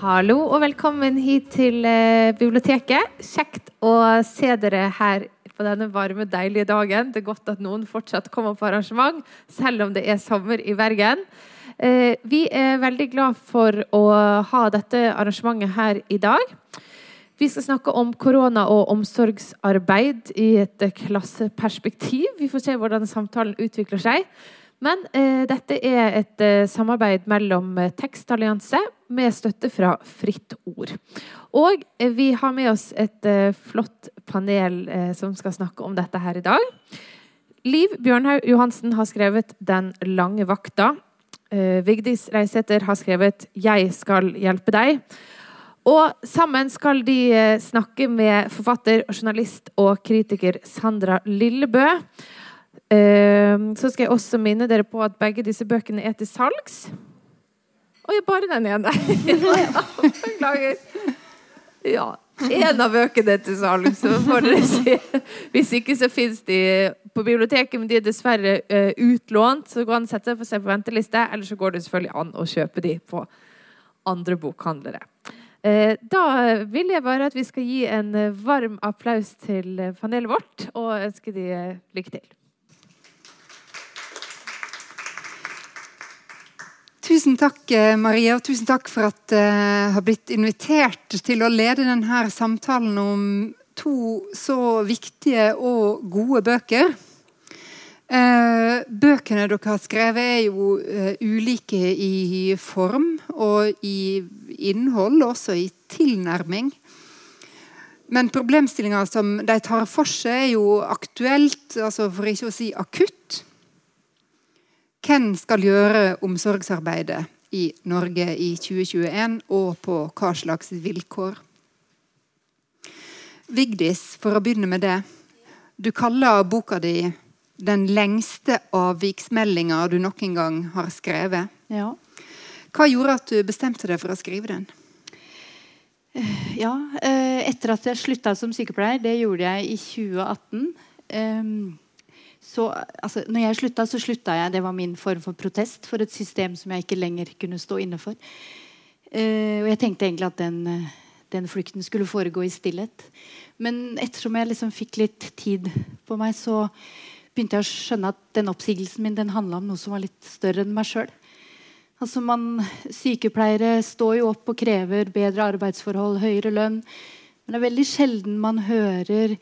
Hallo og velkommen hit til eh, biblioteket. Kjekt å se dere her på denne varme, deilige dagen. Det er godt at noen fortsatt kommer på arrangement, selv om det er sommer i Bergen. Eh, vi er veldig glad for å ha dette arrangementet her i dag. Vi skal snakke om korona og omsorgsarbeid i et klasseperspektiv. Vi får se hvordan samtalen utvikler seg. Men eh, dette er et eh, samarbeid mellom eh, Tekstallianse med støtte fra Fritt Ord. Og eh, vi har med oss et eh, flott panel eh, som skal snakke om dette her i dag. Liv Bjørnhaug Johansen har skrevet 'Den lange vakta'. Vigdis Reisæter har skrevet 'Jeg skal hjelpe deg'. Og sammen skal de snakke med forfatter, journalist og kritiker Sandra Lillebø. Ehm, så skal jeg også minne dere på at begge disse bøkene er til salgs. Oi, bare den ene. Beklager. Ja. En av bøkene er til salgs, så får dere si. Hvis ikke så fins de på biblioteket, men de er dessverre uh, utlånt. Så går an å sette seg på venteliste, eller så går det selvfølgelig an å kjøpe de på andre bokhandlere. Uh, da vil jeg bare at vi skal gi en varm applaus til panelet vårt, og ønske de lykke til. Tusen takk, Marie, Maria, og tusen takk for at jeg uh, har blitt invitert til å lede denne samtalen om to så viktige og gode bøker. Uh, bøkene dere har skrevet, er jo ulike i form og i innhold, og også i tilnærming. Men problemstillinga som de tar for seg, er jo aktuelt, altså for ikke å si akutt. Hvem skal gjøre omsorgsarbeidet i Norge i 2021, og på hva slags vilkår? Vigdis, for å begynne med det. Du kaller boka di 'Den lengste avviksmeldinga du noen gang har skrevet'. Ja. Hva gjorde at du bestemte deg for å skrive den? Ja, eh, etter at jeg slutta som sykepleier, det gjorde jeg i 2018 så altså, når jeg slutta, så slutta jeg. Det var min form for protest for et system som jeg ikke lenger kunne stå inne for. Uh, og jeg tenkte egentlig at den, den, flukten skulle foregå i stillhet. Men ettersom jeg liksom fikk litt tid på meg, så begynte jeg å skjønne at den oppsigelsen min den handla om noe som var litt større enn meg sjøl. Altså sykepleiere står jo opp og krever bedre arbeidsforhold, høyere lønn. Men det er veldig sjelden man hører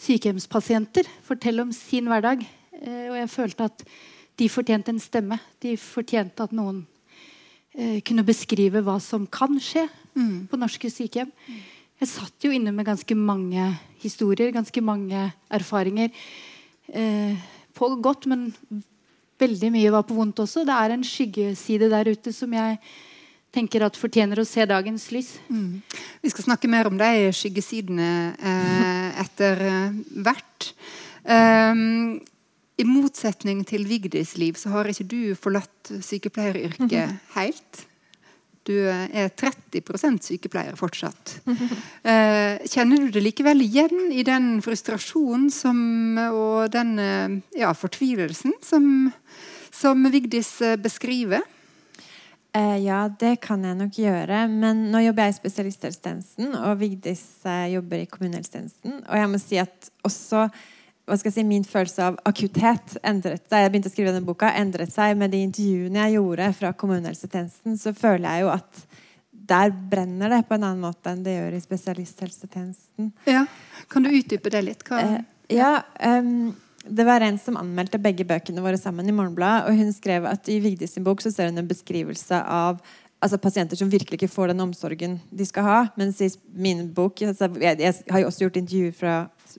sykehjemspasienter fortelle om sin hverdag. Eh, og jeg følte at de fortjente en stemme. De fortjente at noen eh, kunne beskrive hva som kan skje mm. på norske sykehjem. Jeg satt jo inne med ganske mange historier, ganske mange erfaringer. Eh, på godt, men veldig mye var på vondt også. Det er en skyggeside der ute som jeg tenker at fortjener å se dagens lys. Mm. Vi skal snakke mer om de skyggesidene eh, etter eh, hvert. Um, I motsetning til Vigdis liv så har ikke du forlatt sykepleieryrket helt. Du eh, er 30 sykepleier fortsatt. Eh, kjenner du det likevel igjen i den frustrasjonen som, og den ja, fortvilelsen som, som Vigdis beskriver? Eh, ja, det kan jeg nok gjøre. Men nå jobber jeg i spesialisthelsetjenesten, og Vigdis eh, jobber i kommunehelsetjenesten. Og jeg må si at også hva skal jeg si, min følelse av akutthet endret seg. Jeg begynte å skrive denne boka, endret seg med de intervjuene jeg gjorde fra kommunehelsetjenesten. Så føler jeg jo at der brenner det på en annen måte enn det gjør i spesialisthelsetjenesten. Ja, Kan du utdype det litt? Hva... Eh, ja, um, det var en som anmeldte begge bøkene våre sammen i Morgenbladet. Og hun skrev at i Vigdis sin bok så ser hun en beskrivelse av altså pasienter som virkelig ikke får den omsorgen de skal ha. Mens i min bok altså, jeg, jeg, har jo også gjort intervjuer fra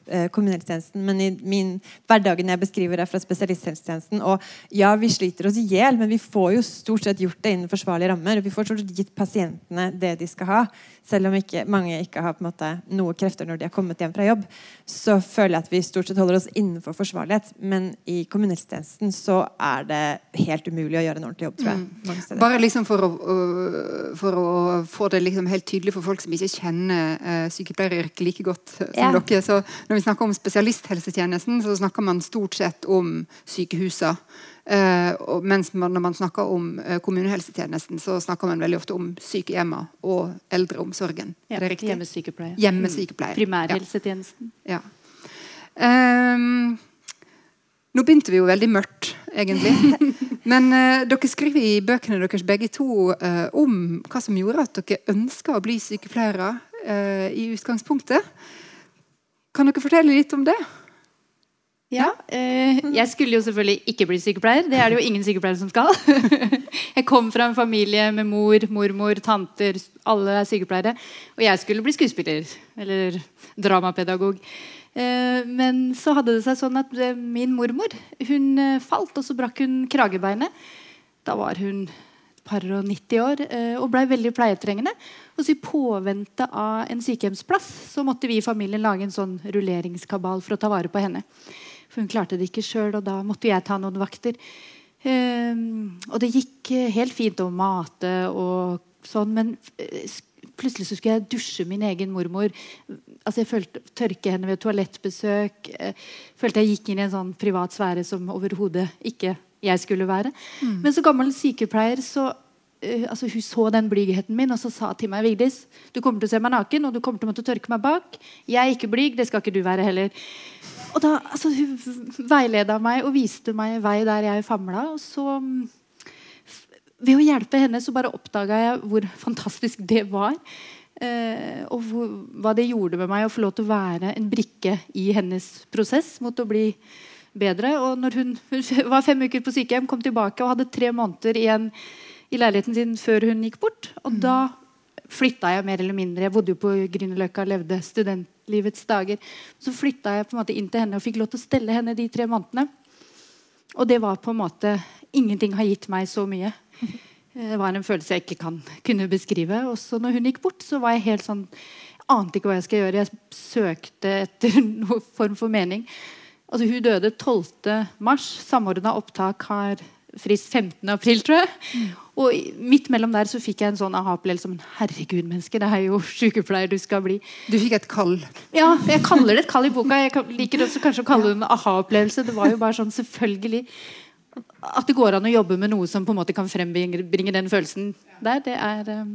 kommunehelsetjenesten, men i min hverdagen jeg beskriver det fra spesialisthelsetjenesten. Og ja, vi sliter oss i hjel, men vi får jo stort sett gjort det innen forsvarlige rammer. Og vi får stort sett gitt pasientene det de skal ha. Selv om ikke, mange ikke har måte, noe krefter når de har kommet hjem fra jobb, så føler jeg at vi stort sett holder oss innenfor forsvarlighet. Men i kommunehelsetjenesten så er det helt umulig å gjøre en ordentlig jobb, tror jeg. Mm. Bare liksom for å, for å, få det liksom helt tydelig for folk som ikke kjenner uh, sykepleieryrket like godt som ja. dere. så Når vi snakker om spesialisthelsetjenesten, så snakker man stort sett om sykehusene. Eh, mens man, når man snakker om eh, kommunehelsetjenesten, så snakker man veldig ofte om sykehjemmer og eldreomsorgen. Ja, er det riktig? Hjemmesykepleie. Hjemmesykepleie. Mm. Primærhelsetjenesten. Ja. Ehm, nå begynte vi jo veldig mørkt, egentlig. Men uh, dere skriver i bøkene deres begge to uh, om hva som gjorde at dere ønska å bli sykepleiere uh, i utgangspunktet. Kan dere fortelle litt om det? Ja, eh, jeg skulle jo selvfølgelig ikke bli sykepleier. Det er det jo ingen sykepleiere som skal. jeg kom fra en familie med mor, mormor, tanter. Alle er sykepleiere. Og jeg skulle bli skuespiller. Eller dramapedagog. Eh, men så hadde det seg sånn at eh, min mormor hun eh, falt, og så brakk hun kragebeinet. Da var hun par og 90 år eh, og blei veldig pleietrengende. Og så I påvente av en sykehjemsplass så måtte vi i familien lage en sånn rulleringskabal for å ta vare på henne. For hun klarte det ikke sjøl, og da måtte jeg ta noen vakter. Ehm, og det gikk eh, helt fint å mate og sånn, men eh, plutselig så skulle jeg dusje min egen mormor. Altså jeg følte Tørke henne ved toalettbesøk. følte jeg gikk inn i en sånn privat sfære som overhodet ikke jeg skulle være. Men som gammel sykepleier så uh, altså Hun så den blygheten min og så sa til meg Vigdis, du kommer til å se meg naken og du kommer til å måtte tørke meg bak. Jeg er ikke blyg, det skal ikke du være heller. Og da, altså, Hun veileda meg og viste meg vei der jeg famla. Og så mm, Ved å hjelpe henne så bare oppdaga jeg hvor fantastisk det var. Eh, og hvor, hva det gjorde med meg å få lov til å være en brikke i hennes prosess mot å bli bedre. Og når hun, var fem uker på sykehjem, kom tilbake og hadde tre måneder igjen i leiligheten sin før hun gikk bort. Og da flytta jeg mer eller mindre. Jeg bodde jo på Grünerløkka, levde studentlivets dager. Så flytta jeg på en måte inn til henne og fikk lov til å stelle henne de tre månedene. Og det var på en måte Ingenting har gitt meg så mye. Det var en følelse jeg ikke kan kunne beskrive. Og så når hun gikk bort, så var jeg helt sånn Ante ikke hva jeg skal gjøre. Jeg søkte etter noen form for mening. Altså, hun døde 12. mars. Samordna opptak har frist 15. april, tror jeg. Og midt mellom der så fikk jeg en sånn aha-opplevelse som Herregud, menneske, det er jo sykepleier du skal bli. Du fikk et kall. Ja, jeg kaller det et kall i boka. Jeg liker også kanskje å kalle det en aha-opplevelse. Det var jo bare sånn selvfølgelig At det går an å jobbe med noe som på en måte kan frembringe den følelsen der, det er eh,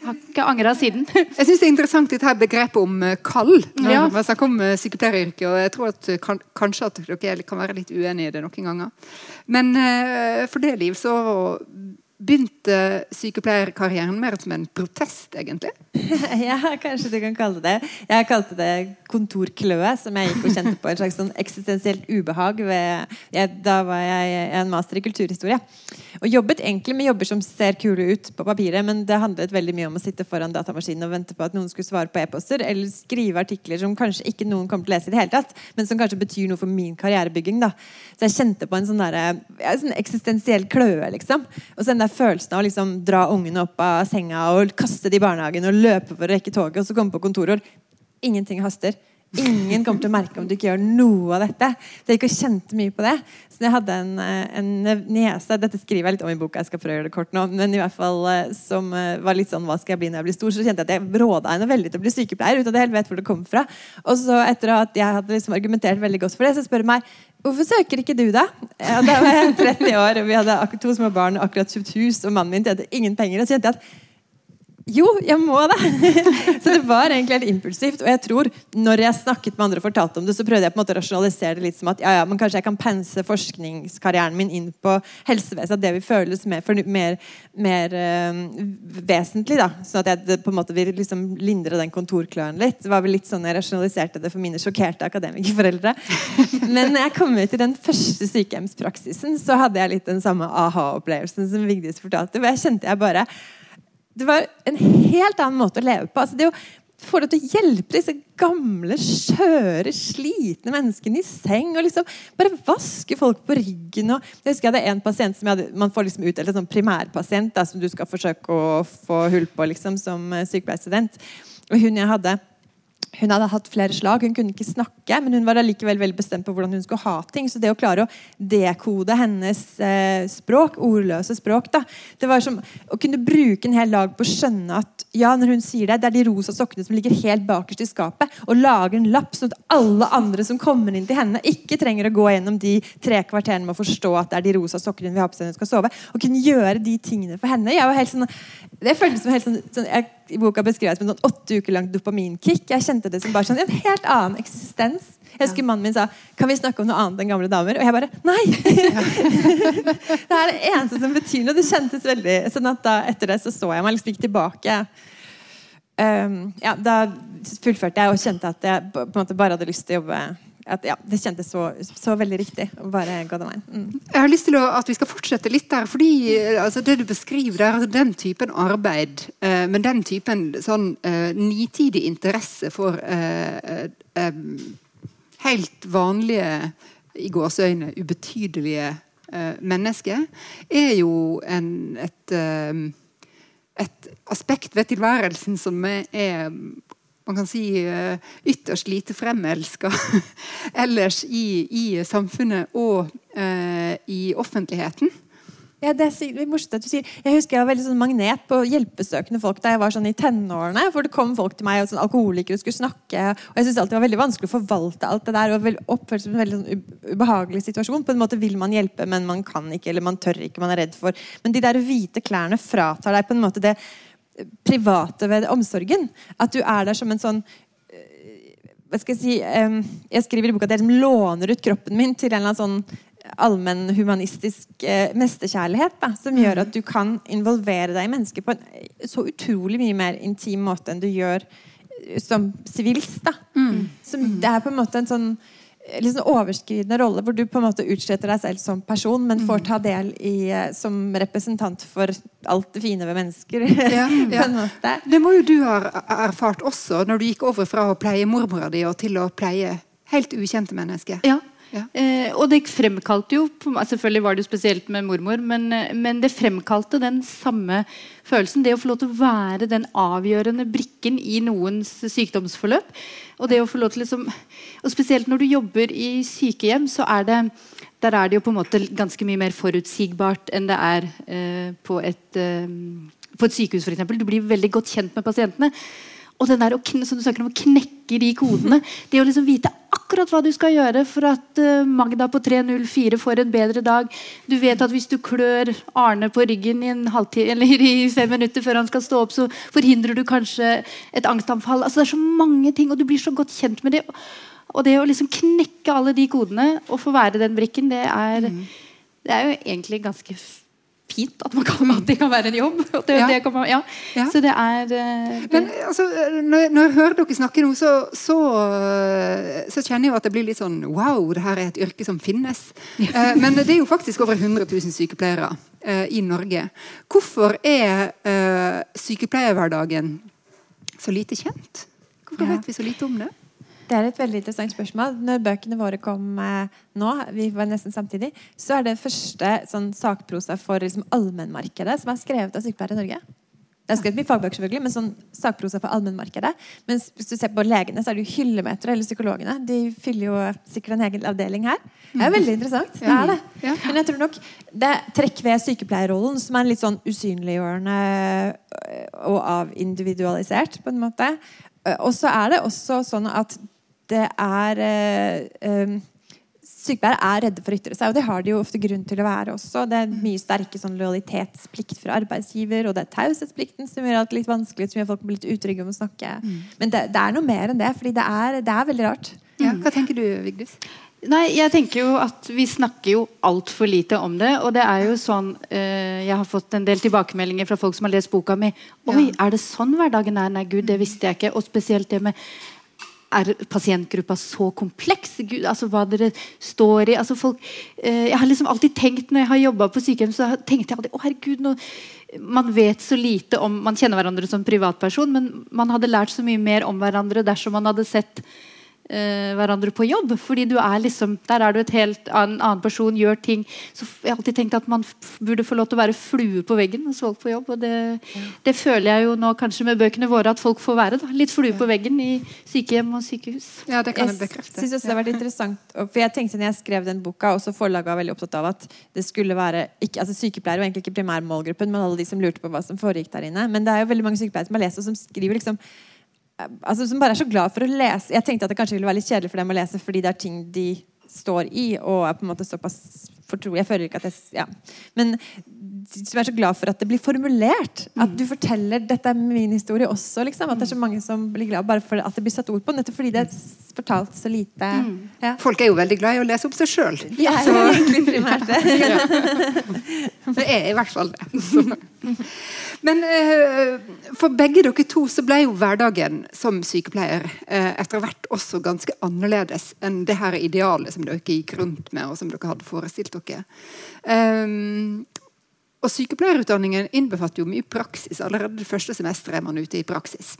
Har ikke angra siden. Jeg synes det er interessant dette her begrepet om eh, kall. Når Ja. man snakker om eh, sykepleieryrket. Og jeg tror at eh, kan, kanskje at dere kan være litt uenige i det noen ganger. Men for det, Liv, så begynte sykepleierkarrieren mer som en protest, egentlig. ja, kanskje du kan kalle det Jeg kalte det kontorkløe, som jeg gikk og kjente på. En slags sånn eksistensielt ubehag. Ved, jeg, da var jeg, en master i kulturhistorie. Og jobbet egentlig med jobber som ser kule ut på papiret, men det handlet veldig mye om å sitte foran datamaskinen og vente på at noen skulle svare på e-poster, eller skrive artikler som kanskje ikke noen kommer til å lese i det hele tatt, men som kanskje betyr noe for min karrierebygging. da. Så jeg kjente på en sånn, der, ja, sånn eksistensiell kløe, liksom. Og så den der følelsen av å liksom dra ungene opp av senga og kaste de i barnehagen og løpe for å rekke toget, og så komme på kontoret og ingenting haster. Ingen kommer til å merke om du ikke gjør noe av dette. Så jeg gikk og kjente mye på det. Så jeg hadde en, eh, en niese Dette skriver jeg litt om i boka, jeg skal prøve å gjøre det kort nå. Men i hvert fall eh, som eh, var litt sånn Hva skal jeg bli når jeg blir stor? Så kjente jeg at jeg råda henne veldig til å bli sykepleier. ut av det helt vet hvor det kom fra. Og så etter at jeg hadde liksom argumentert veldig godt for det, så spør hun meg Hvorfor søker ikke du, da? Ja, da var jeg 30 år, og vi hadde to små barn akkurat kjøpt hus, og mannen min tjente ingen penger. Og så kjente jeg at jo, jeg må det! så det var egentlig helt impulsivt. Og jeg tror, når jeg snakket med andre og fortalte om det, så prøvde jeg på en måte å rasjonalisere det litt som at ja, ja, men kanskje jeg kan pense forskningskarrieren min inn på helsevesenet. At det vil føles mer, mer, mer øh, vesentlig. da, Sånn at jeg på en måte vil liksom lindre den kontorkløen litt. Det var vel litt sånn jeg rasjonaliserte det for mine sjokkerte akademikerforeldre. Men når jeg kom ut i den første sykehjemspraksisen, så hadde jeg litt den samme aha-opplevelsen som Vigdis fortalte. hvor jeg kjente jeg bare det var en helt annen måte å leve på. Altså det å få lov til å hjelpe disse gamle, skjøre, slitne menneskene i seng. og liksom Bare vaske folk på ryggen. Og jeg husker jeg hadde en pasient som hadde, Man får liksom utdelt en sånn primærpasient da, som du skal forsøke å få hull på liksom, som eh, sykepleierstudent. Og hun jeg hadde hun hadde hatt flere slag, hun kunne ikke snakke, men hun var allikevel veldig bestemt på hvordan hun skulle ha ting. Så det å klare å dekode hennes eh, språk, ordløse språk, da, det var som å kunne bruke en hel lag på å skjønne at ja, når hun sier det, det er de rosa sokkene som ligger helt bakerst i skapet, og lage en lapp sånn at alle andre som kommer inn til henne, ikke trenger å gå gjennom de tre kvarterene med å forstå at det er de rosa sokkene hun vil ha på seg når hun skal sove. Og kunne gjøre de tingene for henne. Jeg var helt sånn, det føltes som helt sånn, sånn jeg, I boka beskrevet som en sånn åtte uker langt dopaminkick. Jeg kjente det som bare sånn, en helt annen eksistens. Jeg husker Mannen min sa kan vi snakke om noe annet enn gamle damer. Og jeg bare nei! det er det eneste som betyr noe. Det kjentes veldig sånn at da, Etter det så så jeg meg liksom ikke tilbake. Um, ja, Da fullførte jeg og kjente at jeg på en måte bare hadde lyst til å jobbe at, ja, Det kjentes så, så, veldig riktig å bare gå den veien. Mm. Jeg har lyst til å, at vi skal fortsette litt der. fordi altså, Det du beskriver, det er den typen arbeid, eh, men den typen sånn eh, nitidig interesse for eh, helt vanlige, i gåseøyne ubetydelige mennesker, er jo en, et, et aspekt ved tilværelsen som er man kan si eh, ytterst lite fremelska ellers i, i, samfunnet og eh, i offentligheten. Ja, det er morsomt at du sier. Jeg husker jeg var veldig sånn magnet på hjelpesøkende folk da jeg var sånn i tenårene. For det kom folk til meg, og sånn alkoholikere skulle snakke. Og jeg syntes alltid det var veldig vanskelig å forvalte alt det der. og oppført som en veldig sånn ubehagelig situasjon. På en måte vil man hjelpe, men man kan ikke, eller man tør ikke, man er redd for. Men de der hvite klærne fratar deg på en måte det private ved omsorgen. At du er der som en sånn eh, hva skal Jeg si, jeg skriver i boka at jeg liksom låner ut kroppen min til en eller annen sånn allmenn humanistisk eh, mesterkjærlighet. Da, som gjør mm. at du kan involvere deg i mennesker på en så utrolig mye mer intim måte enn du gjør eh, som sivilist. Mm. det er på en måte en sånn litt sånn overskridende rolle, hvor du på en måte utsletter deg selv som person, men får mm. ta del i eh, som representant for alt det fine ved mennesker. Ja, ja. Det må jo du ha erfart også, når du gikk over fra å pleie mormora di og til å pleie helt ukjente mennesker. Ja, Eh, og det fremkalte jo Selvfølgelig var det jo spesielt med mormor, men, eh, men, det fremkalte den samme følelsen. Det å få lov til å være den avgjørende brikken i noens sykdomsforløp. Og det å få lov til liksom Og spesielt når du jobber i sykehjem, så er det der er det jo på en måte ganske mye mer forutsigbart enn det er eh, på, et, eh, på et sykehus f.eks. Du blir veldig godt kjent med pasientene. Og den der, som du snakker om, å knekke de kodene. Det å liksom vite akkurat hva du skal gjøre for at uh, Magda på 304 får en bedre dag. Du vet at hvis du klør Arne på ryggen i en eller i fem minutter før han skal stå opp, så forhindrer du kanskje et angstanfall. Altså, det er så mange ting, og du blir så godt kjent med det. Og det å liksom knekke alle de kodene og få være den brikken, det er, mm. det er jo egentlig ganske fint at, kan, at, det kan være en jobb. Det, ja. Det man, ja. Ja. Så det er det, Men altså, når, når, jeg hører dere snakke nå, så, så, så, kjenner jeg jo at det blir litt sånn Wow, det her er et yrke som finnes. Uh, men det er jo faktisk over 100 000 sykepleiere uh, i Norge. Hvorfor er sykepleierhverdagen så lite kjent? Hvorfor vet vi så lite om det? Det er et veldig interessant spørsmål. Når bøkene våre kom eh, nå, vi var nesten samtidig, så er det første sånn, sakprosa for liksom, allmennmarkedet som er skrevet av sykepleiere i Norge. Det er skrevet mye fagbøker, selvfølgelig, men sånn sakprosa for allmennmarkedet. Mens hvis du ser på legene, så er det jo hyllemeter, eller psykologene. De fyller jo sikkert en egen avdeling her. Det er veldig interessant. Det er det. Men jeg tror nok det trekk ved sykepleierrollen som er litt sånn usynliggjørende og avindividualisert, på en måte. Og så er det også sånn at det er eh, Sykepleiere er redde for å ytre seg, og det har de jo ofte grunn til å være også. Det er mye sterke sånn lojalitetsplikt fra arbeidsgiver, og det er taushetsplikten som gjør det litt vanskelig, som gjør folk blir litt utrygge om å snakke. Mm. Men det, det, er noe mer enn det, fordi det er, det er veldig rart. Ja, hva tenker du, Vigdis? Nei, jeg tenker jo at Vi snakker jo altfor lite om det. Og det er jo sånn eh, Jeg har fått en del tilbakemeldinger fra folk som har lest boka mi. Oi, ja. er det sånn hverdagen er? Nei, gud, det visste jeg ikke. Og spesielt det med er pasientgruppa så kompleks? Gud, altså Hva dere står i altså folk, eh, Jeg har liksom alltid tenkt Når jeg har jobba på sykehjem, så tenkte jeg alltid å herregud, nå, man vet så lite om Man kjenner hverandre som privatperson, men man hadde lært så mye mer om hverandre dersom man hadde sett eh, hverandre på jobb. fordi du er liksom, Der er du et helt annen, annen person, gjør ting så Jeg har alltid tenkt at man burde få lov til å være flue på veggen hos folk på jobb. og det, det, føler jeg jo nå kanskje med bøkene våre at folk får være. da, Litt flue på veggen i sykehjem og sykehus. Ja, det kan jeg bekrefte. Jeg synes også det har vært interessant For jeg tenkte når jeg skrev den boka, også forlaget var veldig opptatt av at det skulle være ikke, altså Sykepleiere var egentlig ikke primærmålgruppen, men alle de som lurte på hva som foregikk der inne. Men det er jo veldig mange sykepleiere som har lest og som skriver liksom altså, som bare er så glad for å lese. Jeg tenkte at det kanskje ville være litt kjedelig for dem å lese fordi det er ting de står i, og er på en måte såpass fortrolig. Jeg føler ikke at jeg ja. Men som er så glad for at det blir formulert. At du forteller 'dette er min historie' også. Liksom. At det er så mange som blir glad bare for at det blir satt ord på. Nettopp fordi det er fortalt så lite. Mm. Ja. Folk er jo veldig glad i å lese opp seg sjøl. Ja, så... egentlig primært det. det er i hvert fall det. Men eh, for begge dere to så ble jo hverdagen som sykepleier eh, etter hvert også ganske annerledes enn det her idealet som dere gikk rundt med, og som dere hadde forestilt dere. Og Sykepleierutdanningen innbefatter jo mye praksis. Allerede det første semesteret er man ute i praksis.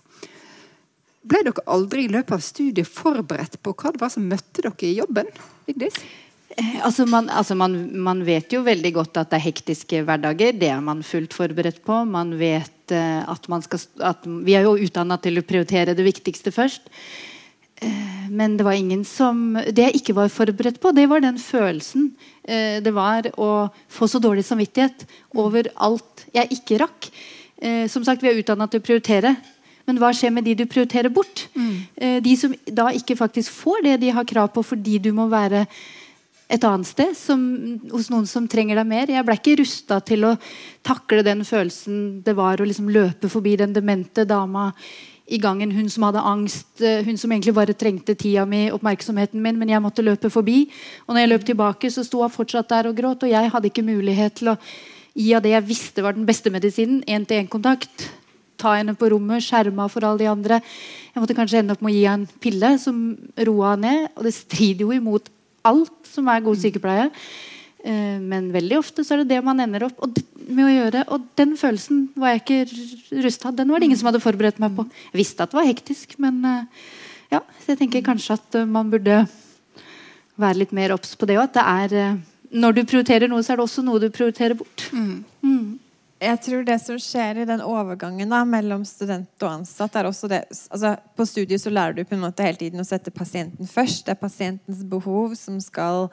Ble dere aldri i løpet av studiet forberedt på hva det var som møtte dere i jobben? Vigdis? Eh, altså, man, altså man, man, vet jo veldig godt at det er hektiske hverdager. Det er man fullt forberedt på. Man vet uh, at man skal at Vi er jo utdanna til å prioritere det viktigste først. Uh, men det var ingen som Det jeg ikke var forberedt på, det var den følelsen. Uh, det var å få så dårlig samvittighet over alt jeg ikke rakk. som sagt, vi er utdanna til å prioritere. Men hva skjer med de du prioriterer bort? Mm. Eh, de som da ikke faktisk får det de har krav på fordi du må være et annet sted som, hos noen som trenger deg mer. Jeg ble ikke rusta til å takle den følelsen det var å liksom løpe forbi den demente dama i gangen. Hun som hadde angst, eh, hun som egentlig bare trengte tida mi, oppmerksomheten min, men jeg måtte løpe forbi. Og når jeg løp tilbake, så sto hun fortsatt der og gråt, og jeg hadde ikke mulighet til å gi av det jeg visste var den beste medisinen, én-til-én-kontakt ta henne på rommet, skjerma for alle de andre. Jeg måtte kanskje ende opp med å gi henne en pille som roa ned. Og det strider jo imot alt som er god sykepleie. Eh, men veldig ofte så er det det man ender opp med å gjøre. Og den følelsen var jeg ikke rusta Den var det ingen som hadde forberedt meg på. Jeg visste at det var hektisk, men eh, ja, så jeg tenker kanskje at eh, man burde være litt mer obs på det òg. At det er Når du prioriterer noe, så er det også noe du prioriterer bort. Mm. Mm. Jeg tror det som skjer i den overgangen da, mellom student og ansatt, er også det altså, På studiet så lærer du på en måte hele tiden å sette pasienten først. Det er pasientens behov som skal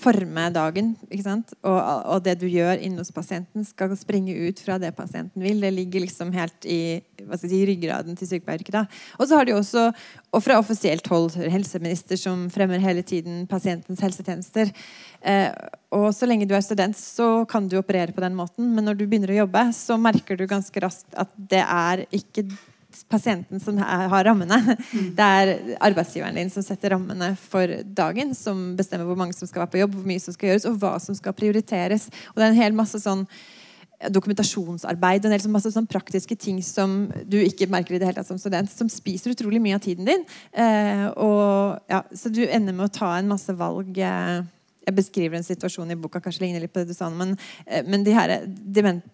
forme dagen. ikke sant? Og, og, det du gjør inne hos pasienten, skal springe ut fra det pasienten vil. Det ligger liksom helt i si, ryggraden til sykepleieryrket. Og så har de også, og fra offisielt hold, helseminister som fremmer hele tiden pasientens helsetjenester. Eh, og så lenge du er student, så kan du operere på den måten. Men når du begynner å jobbe, så merker du ganske raskt at det er ikke pasienten som har rammene. Mm. Det er arbeidsgiveren din som setter rammene for dagen. Som bestemmer hvor mange som skal være på jobb, hvor mye som skal gjøres, og hva som skal prioriteres. Og det er en hel masse sånn dokumentasjonsarbeid og en del sånn masse sånn praktiske ting som du ikke merker i det hele tatt som student, som spiser utrolig mye av tiden din. Eh, og, ja, så du ender med å ta en masse valg. Eh, jeg beskriver en situasjon i boka kanskje ligner litt på det du sa men, eh, men de her dement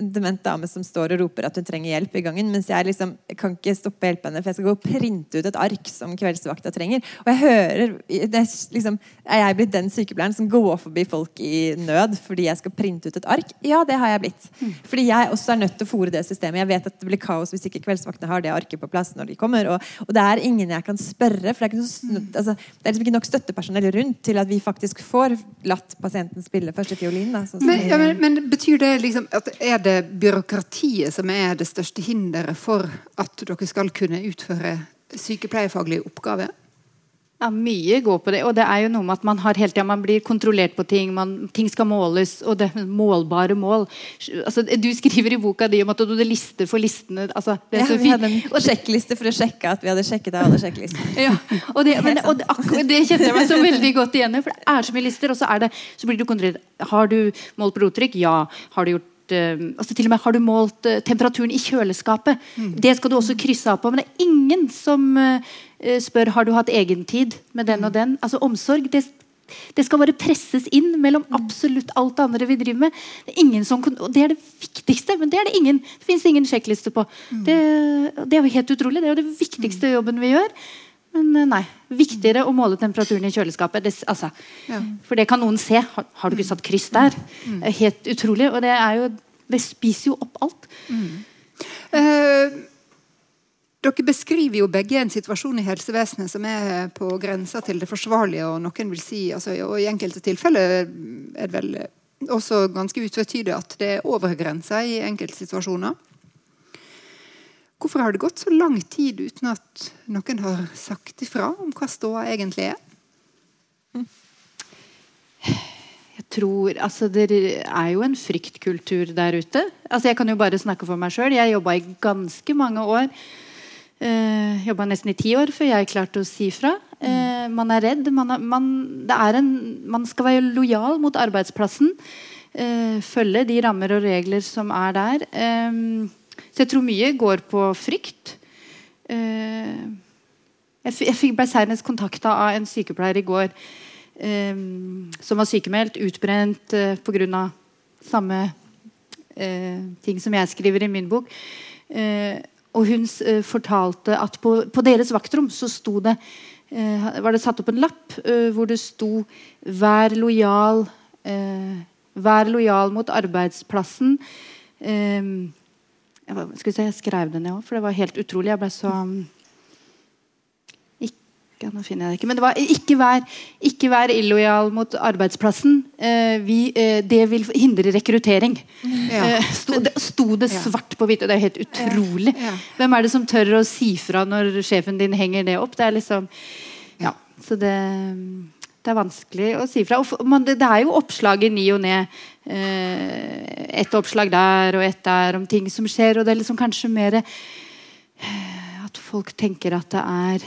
en dement dame som står og roper at hun trenger hjelp i gangen. Mens jeg liksom jeg kan ikke stoppe å hjelpe henne, for jeg skal gå og printe ut et ark som kveldsvakta trenger. Og jeg hører det er, liksom, er jeg blitt den sykepleieren som går forbi folk i nød fordi jeg skal printe ut et ark? Ja, det har jeg blitt. Fordi jeg også er nødt til å fòre det systemet. Jeg vet at det blir kaos hvis ikke kveldsvaktene har det arket på plass når de kommer. Og, og det er ingen jeg kan spørre, for det er, noe, altså, det er liksom ikke nok støttepersonell rundt til at vi faktisk får latt pasienten spille første fiolin. Da, sånn men, ja, men, men, betyr det liksom at er det byråkratiet som er det største hinderet for at dere skal kunne utføre sykepleiefaglige oppgaver? Ja, Mye går på det. Og det er jo noe med at man har hele tiden, man blir kontrollert på ting. Man, ting skal måles, og det er målbare mål. Altså, du skriver i boka di om at du hadde lister for listene. Altså, ja, vi hadde en sjekkliste for å sjekke at vi hadde sjekket av alle sjekklistene. Ja, og det, men, og det, det kjenner jeg meg så veldig godt igjen i. For det er så mye lister, og så, det, så blir du kontrollert. Har du målt blodtrykk? Ja. Har du gjort altså til og med Har du målt uh, temperaturen i kjøleskapet? Mm. Det skal du også krysse av på. Men det er ingen som uh, spør har du hatt egentid med den og mm. den. Altså Omsorg det, det skal bare presses inn mellom mm. absolutt alt det andre vi driver med. Det er ingen som, og det er det viktigste, men det er det ingen. Det fins ingen sjekkliste på. Mm. Det, det, er jo helt utrolig. Det er jo det viktigste jobben vi gjør. Men eh, nei. Viktigere å måle temperaturen i kjøleskapet. Det, altså, Ja. For det kan noen se. Har, har du ikke satt kryss der? Er Helt utrolig. Og det er jo Det spiser jo opp alt. Eh, dere beskriver jo begge en situasjon i helsevesenet som er på grensa til det forsvarlige, og noen vil si, altså, og i enkelte tilfeller er det vel også ganske utvetydig at det er over grensa i enkelte situasjoner. Hvorfor har det gått så lang tid uten at noen har sagt ifra om hva ståa egentlig er? Jeg tror, altså Det er jo en fryktkultur der ute. Altså Jeg kan jo bare snakke for meg sjøl. Jeg jobba i ganske mange år. Uh, jobba nesten i ti år før jeg klarte å si fra. Eh, man er redd. Man, er, man, det er en, man skal være lojal mot arbeidsplassen. Uh, følge de rammer og regler som er der. Eh, så jeg tror mye går på frykt. Eh, jeg, ble senest kontakta av en sykepleier i går eh, som var sykemeldt, utbrent eh, pga. samme ting som jeg skriver i min bok. Og hun fortalte at på, deres vaktrom så sto det var det satt opp en lapp hvor det sto 'Vær lojal'. Vær lojal mot arbeidsplassen. Jeg, var- skal vi se, jeg skrev det ned òg, for det var helt utrolig. Jeg ble så ikke, Nå finner jeg det ikke. Men det var ikke vær, ikke vær illojal mot arbeidsplassen. Eh, vi, eh, det vil hindre rekruttering. Ja. Eh, sto, det, sto det svart på hvitt, og det er helt utrolig. Ja. Hvem er det som tør å si fra når sjefen din henger det opp? Det er liksom Ja. Så det, det er vanskelig å si fra. Og man, det, det er jo oppslag i ny og ne. Eh, et oppslag der og et der om ting som skjer, og det er liksom kanskje mer eh, at folk tenker at det er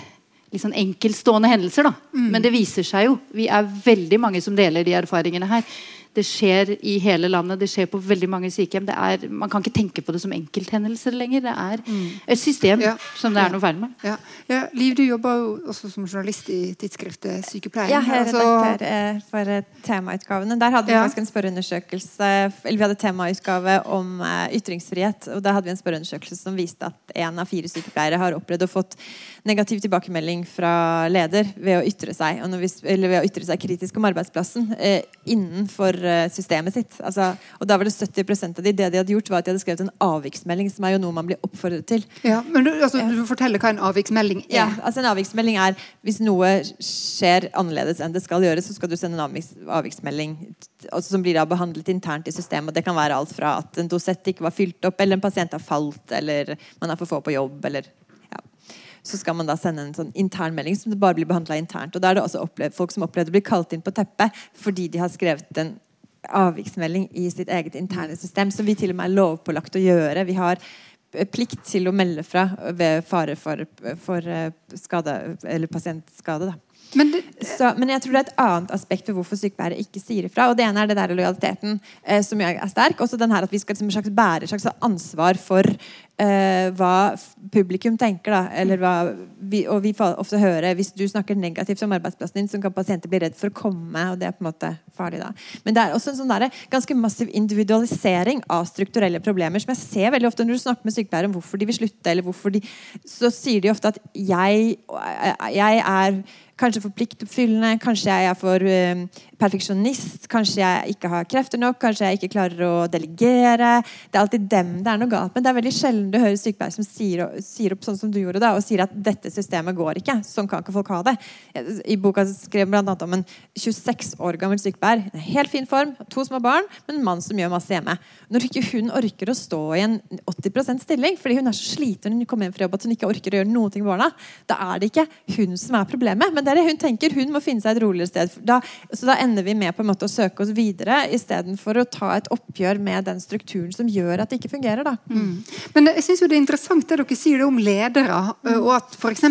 litt sånn enkeltstående hendelser. da. Men det viser seg jo. Vi er veldig mange som deler de erfaringene her. Det skjer i hele landet, det skjer på veldig mange sykehjem. Det er, man kan ikke tenke på det som enkelthendelser lenger. Det er et system Ja. som det Ja. er noe feil med. Ja. Ja, Liv, du jobber jo også som journalist i tidsskriftet Sykepleien. Ja, jeg er Altså- redaktør eh, for eh, temautgavene. Der hadde vi Ja. faktisk en spørreundersøkelse Eller vi hadde temautgave om eh, ytringsfrihet. Og da hadde vi en spørreundersøkelse som viste at én av fire sykepleiere har opplevd å fått negativ tilbakemelding fra leder ved å ytre seg, og når vi, eller ved å ytre seg kritisk om arbeidsplassen eh, innenfor systemet sitt. Altså, og da var det 70% av de det de hadde gjort, var at de hadde skrevet en avviksmelding, som er jo noe man blir oppfordret til. Ja, men du, altså, du forteller hva en avviksmelding er. Ja, altså En avviksmelding er hvis noe skjer annerledes enn det skal gjøres, så skal du sende en avviks, avviksmelding altså, som blir da behandlet internt i systemet. og Det kan være alt fra at en dosett ikke var fylt opp, eller en pasient har falt, eller man er for få på jobb, eller. Så skal man da sende en sånn intern melding som det bare blir behandla internt. Og da er det også opplevd, folk som opplevde å bli kalt inn på teppet fordi de har skrevet en avviksmelding i sitt eget interne system, som vi til og med er lovpålagt å gjøre. Vi har plikt til å melde fra ved fare for, for eh, skade, eller pasientskade. Da. Men du, Så, men jeg tror det er et annet aspekt ved hvorfor sykepleiere ikke sier ifra. Og det ene er det der lojaliteten, eh, som er er sterk. Også den her at vi skal liksom, slags bære slags ansvar for eh, hva publikum tenker. Da. Eller hva vi, og vi får ofte høre hvis du snakker negativt om arbeidsplassen din, så kan pasienter bli redd for å komme. Og det er på en måte farlig da. Men det er også en sånn der, ganske massiv individualisering av strukturelle problemer, som jeg ser veldig ofte når du snakker med sykepleiere om hvorfor de vil slutte, eller hvorfor de Så sier de ofte at jeg, jeg er kanskje for pliktoppfyllende, kanskje jeg er for eh, perfeksjonist, kanskje jeg ikke har krefter nok, kanskje jeg ikke klarer å delegere. Det er alltid dem det er noe galt med. Det er veldig sjelden du hører sykepleiere som sier, sier opp sånn som du gjorde da, og sier at dette systemet går ikke. Sånn kan ikke folk ha det. I boka skrev jeg annet om en 26 år gammel sykepleier. Helt fin form, to små barn, men en mann som gjør masse hjemme. Når ikke hun orker å stå i en 80% stilling fordi hun er så sliten når hun kommer hjem fra jobb at hun ikke orker å gjøre noe med barna, da er det ikke hun som er problemet. Men det er det hun tenker. Hun må finne seg et roligere sted. Da, så da ender vi med på en måte å søke oss videre istedenfor å ta et oppgjør med den strukturen som gjør at det ikke fungerer. Da. Men jeg synes jo det er interessant det dere sier det om ledere, og at f.eks.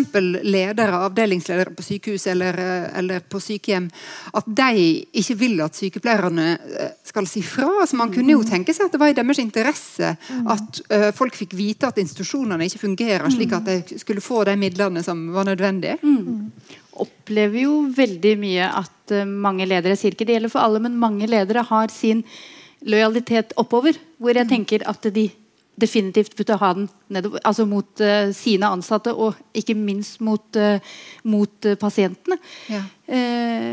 ledere, avdelingsledere på sykehus eller, eller på sykehjem, at de ikke vil at sykepleierne eh, skal si fra. Altså, man kunne jo tenke seg at det var i deres interesse at eh, folk fikk vite at institusjonene ikke fungerer, slik at de skulle få de midlene som var nødvendige. Opplever jo veldig mye at eh, mange ledere sier ikke det gjelder for alle, men mange ledere har sin lojalitet oppover. Hvor jeg tenker at de definitivt burde ha den nedover, altså mot uh, sine ansatte, og ikke minst mot, uh, mot uh, pasientene. Ja.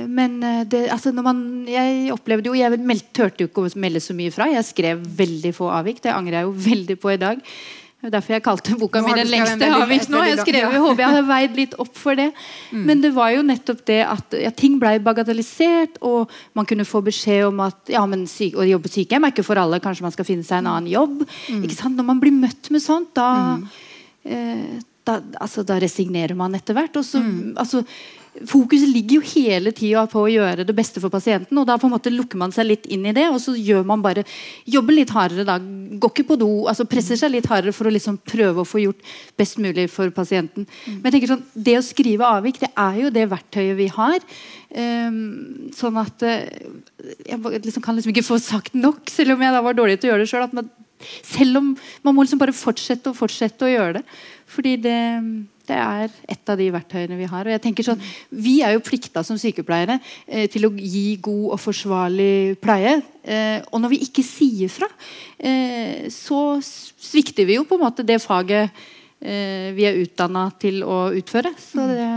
men det, altså når man, jeg opplevde jo Jeg meld, turte jo ikke å melde så mye fra. Jeg skrev veldig få avvik. Det angrer jeg jo veldig på i dag. Det er derfor jeg kalte boka mi 'Den lengste avvik' nå. Jeg skrev, jeg håper jeg hadde veid litt opp for det. Mm. Men det var jo nettopp det at ja, ting ble bagatellisert, og man kunne få beskjed om at ja, men syke, å jobbe sykehjem er ikke for alle, kanskje man skal finne seg en annen jobb. Mm. Når man blir møtt med sånt, da, mm. eh, da, altså, da resignerer man etter hvert. Og så, altså, fokuset ligger jo hele tida på å gjøre det beste for pasienten. og Da på en måte lukker man seg litt inn i det, og så gjør man bare jobber litt hardere. da, Går ikke på do, altså presser seg litt hardere for å liksom prøve å få gjort best mulig for pasienten. Mm. Men jeg tenker sånn, Det å skrive avvik det er jo det verktøyet vi har. Um, sånn at uh, Jeg liksom, kan liksom ikke få sagt nok, selv om jeg da var dårlig til å gjøre det sjøl. Selv om man må liksom bare fortsette og fortsette å gjøre det. Fordi det det er et av de verktøyene vi har. og jeg tenker sånn, Vi er jo plikta som sykepleiere eh, til å gi god og forsvarlig pleie. Eh, og når vi ikke sier fra, eh, så svikter vi jo på en måte det faget eh, vi er utdanna til å utføre. Så det,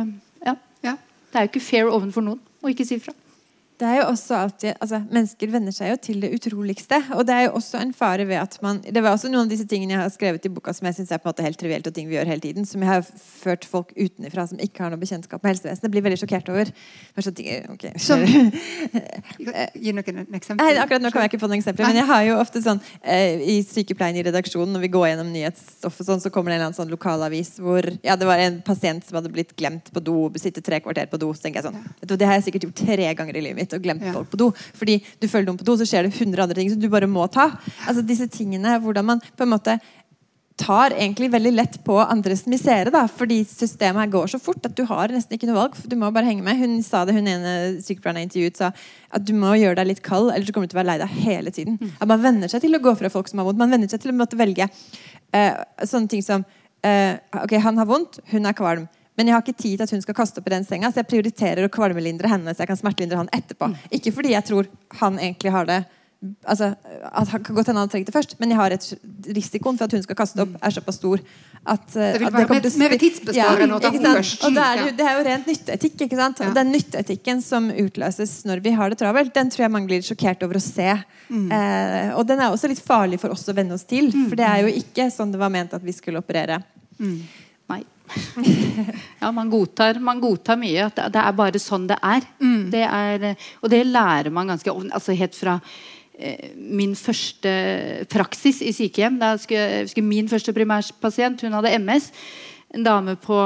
ja. det er jo ikke fair overfor noen å ikke si fra. Det er jo også alltid, altså Mennesker venner seg jo til det utroligste. Og det er jo også en fare ved at man Det var også noen av disse tingene jeg har skrevet i boka som jeg synes er på en måte helt trivielt, og ting vi gjør hele tiden, som jeg har ført folk utenfra som ikke har noe bekjentskap med helsevesenet, blir veldig sjokkert over. Så, okay. Som, Gi noen eksempler. Nei, akkurat nå kan jeg ikke få noen eksempler. Men jeg har jo ofte sånn eh, i sykepleien i redaksjonen, når vi går gjennom nyhetsstoff og sånn, så kommer det en eller annen sånn lokalavis hvor ja, det var en pasient som hadde blitt glemt på do, sitte tre kvarter på do. Så tenker jeg sånn, Det har jeg sikkert gjort tre ganger i livet mitt mitt og glemt ja. folk på do. Fordi du følger noen på do, så skjer det 100 andre ting som du bare må ta. Altså disse tingene, hvordan man på en måte tar egentlig veldig lett på andres misere. da, Fordi systemet her går så fort at du har nesten ikke noe valg. Du må bare henge med. Hun sa det, hun ene sykepleieren jeg intervjuet, sa at du må gjøre deg litt kald, ellers kommer du til å være lei deg hele tiden. Mm. At Man venner seg til å gå fra folk som har vondt. Man venner seg til å måtte velge uh, sånne ting som uh, Ok, han har vondt, hun er kvalm. Men jeg har ikke tid til at hun skal kaste opp i den senga, så jeg prioriterer å kvalmelindre henne så jeg kan smertelindre han etterpå. Mm. Ikke fordi jeg tror han egentlig har det altså, at han kan godt hende han annen det først, men jeg har et risikoen for at hun skal kaste opp, er såpass stor at, uh, det vil være det mer tidsbesparende å ta henne først. Og det er, det er jo rent nytteetikk. ikke sant? Ja. Den nytteetikken som utløses når vi har det travelt, den tror jeg mange blir sjokkert over å se. Mm. Eh, og den er også litt farlig for oss å venne oss til, mm. for det er jo ikke sånn det var ment at vi skulle operere. Mm. Nei. ja, man godtar, man godtar, mye. At det er bare sånn det er. Mm. det er. Og det lærer man ganske altså Helt fra eh, min første praksis i sykehjem. Da skulle, skulle min første primærpasient hun hadde MS. En dame på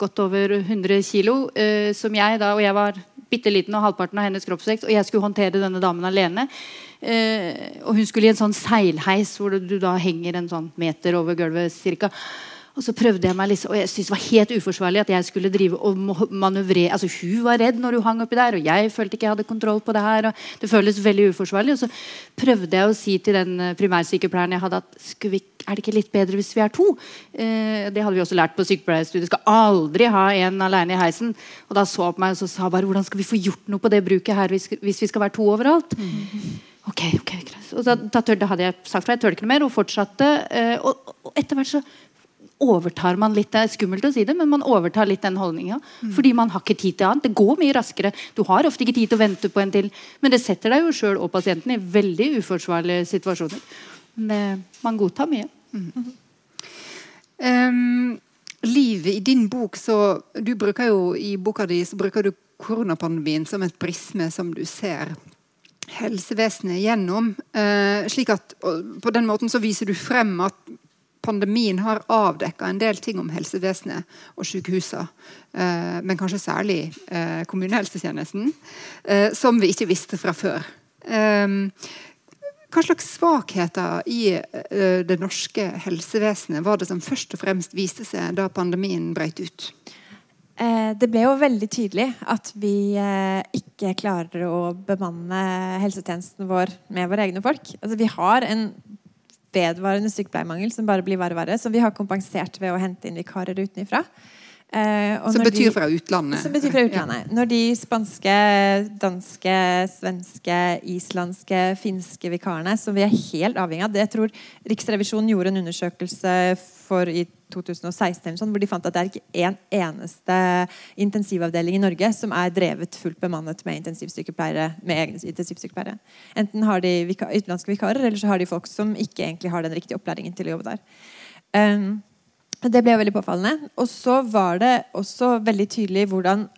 godt over 100 kg. Eh, som jeg da, og jeg var bitte liten og halvparten av hennes kroppsvekt. Og jeg skulle håndtere denne damen alene. Eh, og hun skulle i en sånn seilheis hvor du da henger en sånn meter over gulvet cirka. Og så prøvde jeg meg liksom, og jeg syntes det var helt uforsvarlig at jeg skulle drive og manøvrere. altså Hun var redd når hun hang oppi der, og jeg følte ikke jeg hadde kontroll på det her. og Det føles veldig uforsvarlig. Og så prøvde jeg å si til den eh, primærsykepleieren jeg hadde, at vi, er det ikke litt bedre hvis vi er to? Eh, det hadde vi også lært på sykepleierstudiet. Skal aldri ha en alene i heisen. Og da så på meg og så sa bare hvordan skal vi få gjort noe på det bruket her hvis, hvis vi skal være to overalt? Mm. Ok, ok, greit. Og da, da, da, hadde jeg sagt fra. Jeg tør ikke noe mer, og fortsatte. Eh, og, og etter hvert så overtar man litt Det er skummelt å si det, men man overtar litt den holdninga. Mm. Fordi man har ikke tid til annet. Det går mye raskere. Du har ofte ikke tid til å vente på en til. Men det setter deg jo sjøl og pasienten i veldig uforsvarlige situasjoner. Men man godtar mye. Mm. Um, Liv, i din bok så Du bruker jo i boka di så bruker du koronapandemien som et brisme som du ser helsevesenet gjennom. Uh, slik at På den måten så viser du frem at pandemien har avdekka en del ting om helsevesenet og sykehusene, eh, men kanskje særlig eh, kommunehelsetjenesten, eh, som vi ikke visste fra før. Hva slags svakheter i det norske helsevesenet var det som først og fremst viste seg da pandemien brøt ut? Det ble jo veldig tydelig at vi ikke klarer å bemanne helsetjenesten vår med våre egne folk. Altså, vi har en vedvarende sykepleiermangel som bare blir verre og verre. Som vi har kompensert ved å hente inn vikarer utenfra. Eh, og Som betyr de- fra utlandet. Som betyr fra utlandet. Når de spanske, danske, svenske, islandske, finske vikarene, som vi er helt avhengig av det, Jeg tror Riksrevisjonen gjorde en undersøkelse for i 2016 sånn, hvor de fant at det er ikke en eneste intensivavdeling i Norge som er drevet fullt bemannet med intensivsykepleiere. med egne intensivsykepleiere. Enten har de vika utenlandske vikarer, eller så har de folk som ikke egentlig har den riktige opplæringen til å jobbe der. Um, det ble veldig påfallende. Og så var det også veldig tydelig hvordan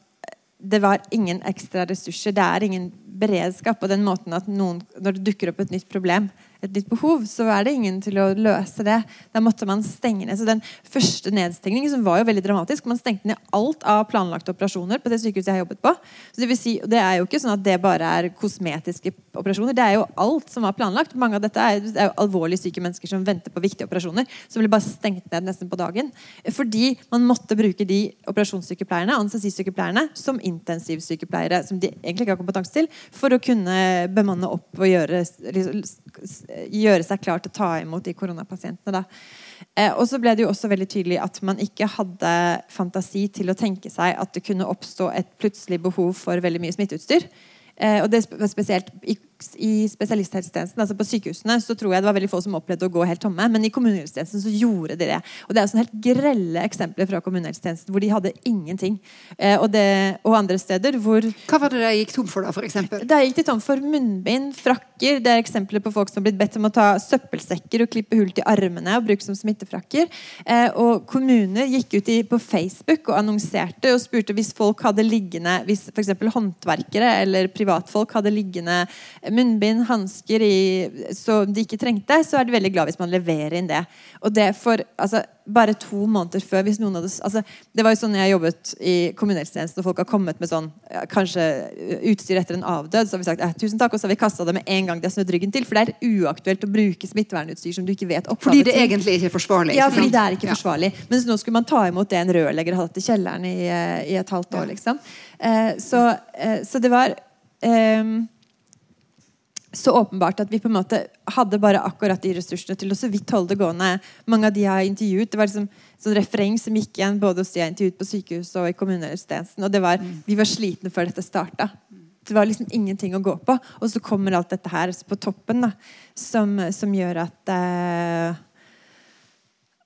det var ingen ekstra ressurser. Det er ingen beredskap på den måten at noen, når det dukker opp et nytt problem, et nytt behov, så er det ingen til å løse det. Da måtte man stenge ned. Så den første nedstengningen, som var jo veldig dramatisk, man stengte ned alt av planlagte operasjoner på det sykehuset jeg har jobbet på. Så det, vil si, det er jo ikke sånn at det bare er kosmetiske operasjoner. Det er jo alt som var planlagt. Mange av dette er, det er jo alvorlig syke mennesker som venter på viktige operasjoner, som ble bare stengt ned nesten på dagen. Fordi man måtte bruke de operasjonssykepleierne, anestesisykepleierne, som intensivsykepleiere, som de egentlig ikke har kompetanse til, for å kunne bemanne opp og gjøre, gjøre seg klar til å ta imot de koronapasientene. Eh, og så ble det jo også veldig tydelig at man ikke hadde fantasi til å tenke seg at det kunne oppstå et plutselig behov for veldig mye smitteutstyr. Eh, og det spesielt i, i spesialisthelsetjenesten, altså på sykehusene, så tror jeg det var veldig få som opplevde å gå helt tomme. Men i kommunehelsetjenesten så gjorde de det. Og det er jo sånne helt grelle eksempler fra kommunehelsetjenesten hvor de hadde ingenting. Eh, og, det, og andre steder hvor Hva var det de gikk tom for, da, eksempel? der gikk de tom for munnbind, frakker. Det er eksempler på folk som har blitt bedt om å ta søppelsekker og klippe hull til armene og bruke som smittefrakker. Eh, og kommuner gikk ut i, på Facebook og annonserte og spurte hvis folk hadde liggende Hvis f.eks. håndverkere eller privatfolk hadde liggende munnbind, hansker så de ikke trengte, så er de veldig glad hvis man leverer inn det. Og det for altså, bare to måneder før hvis noen hadde, altså, Det var jo sånn jeg jobbet i kommunehelsetjenesten, og folk har kommet med sånn kanskje utstyr etter en avdød. Så har vi sagt eh, tusen takk, og så har vi kasta det med en gang de har snudd ryggen til. For det er uaktuelt å bruke smittevernutstyr som du ikke vet opphavet Fordi det til. egentlig ikke er forsvarlig. Ja, fordi det er ikke Ja. forsvarlig. Mens nå skulle man ta imot det en rørlegger hadde hatt i kjelleren i, eh, i et halvt år. liksom. Eh, så, eh, så det var ehm, så åpenbart at vi på en måte hadde bare akkurat de ressursene til å så vidt holde det gående. Mange av de jeg har intervjuet, det var liksom sånn refreng som gikk igjen både hos de jeg intervjuet på sykehuset og i kommunehelsetjenesten. Og det var, vi var slitne før dette starta. Det var liksom ingenting å gå på. Og så kommer alt dette her på toppen, da, som, som gjør at eh,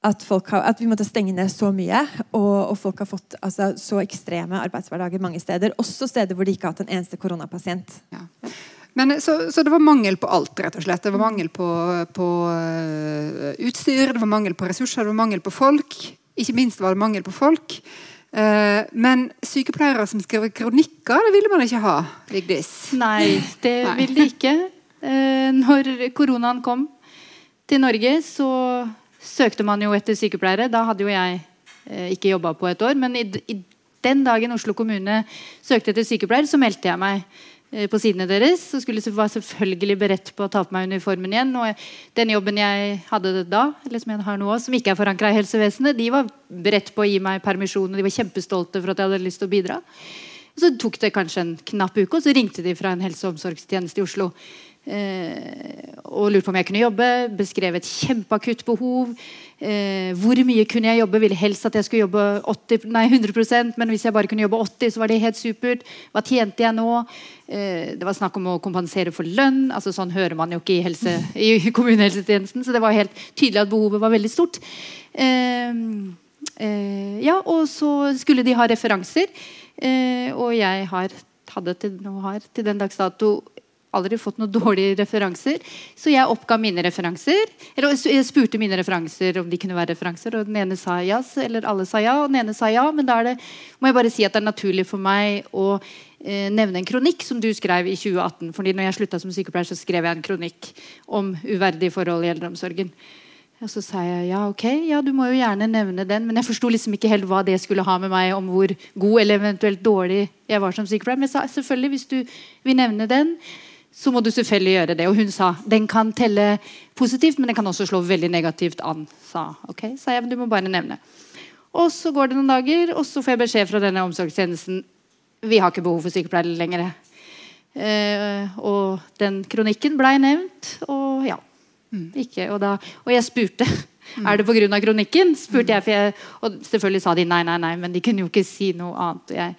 at, folk har, at vi måtte stenge ned så mye, og, og folk har fått altså, så ekstreme arbeidshverdager mange steder. Også steder hvor de ikke har hatt en eneste koronapasient. Ja. Men, så, så det var mangel på alt, rett og slett. Det var mangel på, på uh, utstyr, det var mangel på ressurser, det var mangel på folk. Ikke minst var det mangel på folk. Eh, men sykepleiere som skrev kronikker, det ville man ikke ha. Vigdis. Nei, det Nei. vil de ikke. Eh, når koronaen kom til Norge, så søkte man jo etter sykepleiere. Da hadde jo jeg eh, ikke jobba på et år. Men i, i den dagen Oslo kommune søkte etter sykepleier, så meldte jeg meg eh, på sidene deres. Så skulle jeg var selvfølgelig beredt på å ta på meg uniformen igjen. Og den jobben jeg hadde da, eller som jeg har nå, som ikke er forankra i helsevesenet, de var beredt på å gi meg permisjon, og de var kjempestolte for at jeg hadde lyst til å bidra. Så tok det kanskje en knapp uke, og så ringte de fra en helse- og omsorgstjeneste i Oslo. Eh, og lurte på om jeg kunne jobbe. Beskrev et kjempeakutt behov. Eh, hvor mye kunne jeg jobbe? Ville helst at jeg skulle jobbe 80, nei, 100% men hvis jeg bare kunne jobbe 80, så var det helt supert. Hva tjente jeg nå? Eh, det var snakk om å kompensere for lønn. altså Sånn hører man jo ikke i, helse, i kommunehelsetjenesten. Så det var helt tydelig at behovet var veldig stort. Eh, eh, ja, og så skulle de ha referanser. Eh, og jeg har, hadde til, har til den dags dato aldri fått noen dårlige referanser. Så jeg oppga mine referanser. Eller jeg spurte mine referanser om de kunne være referanser, og den ene sa ja, eller alle sa ja, og den ene sa ja. Men da er det, må jeg bare si at det er naturlig for meg å eh, nevne en kronikk som du skrev i 2018. fordi når jeg slutta som sykepleier, så skrev jeg en kronikk om uverdige forhold i eldreomsorgen. Og så sa jeg ja, ok, ja, du må jo gjerne nevne den. Men jeg forsto liksom ikke helt hva det skulle ha med meg om hvor god eller eventuelt dårlig jeg var som sykepleier. Men jeg sa selvfølgelig, hvis du vil nevne den, så må du selvfølgelig gjøre det. Og hun sa den kan telle positivt, men den kan også slå veldig negativt an. Sa ok, sa jeg, men du må bare nevne. Og så går det noen dager, og så får jeg beskjed fra denne omsorgstjenesten vi har ikke behov for sykepleiere lenger. Eh, og den kronikken blei nevnt, og ja. Ikke, og, da, og jeg spurte Er det pga. kronikken? spurte jeg, jeg, Og selvfølgelig sa de nei, nei, nei, men de kunne jo ikke si noe annet. Jeg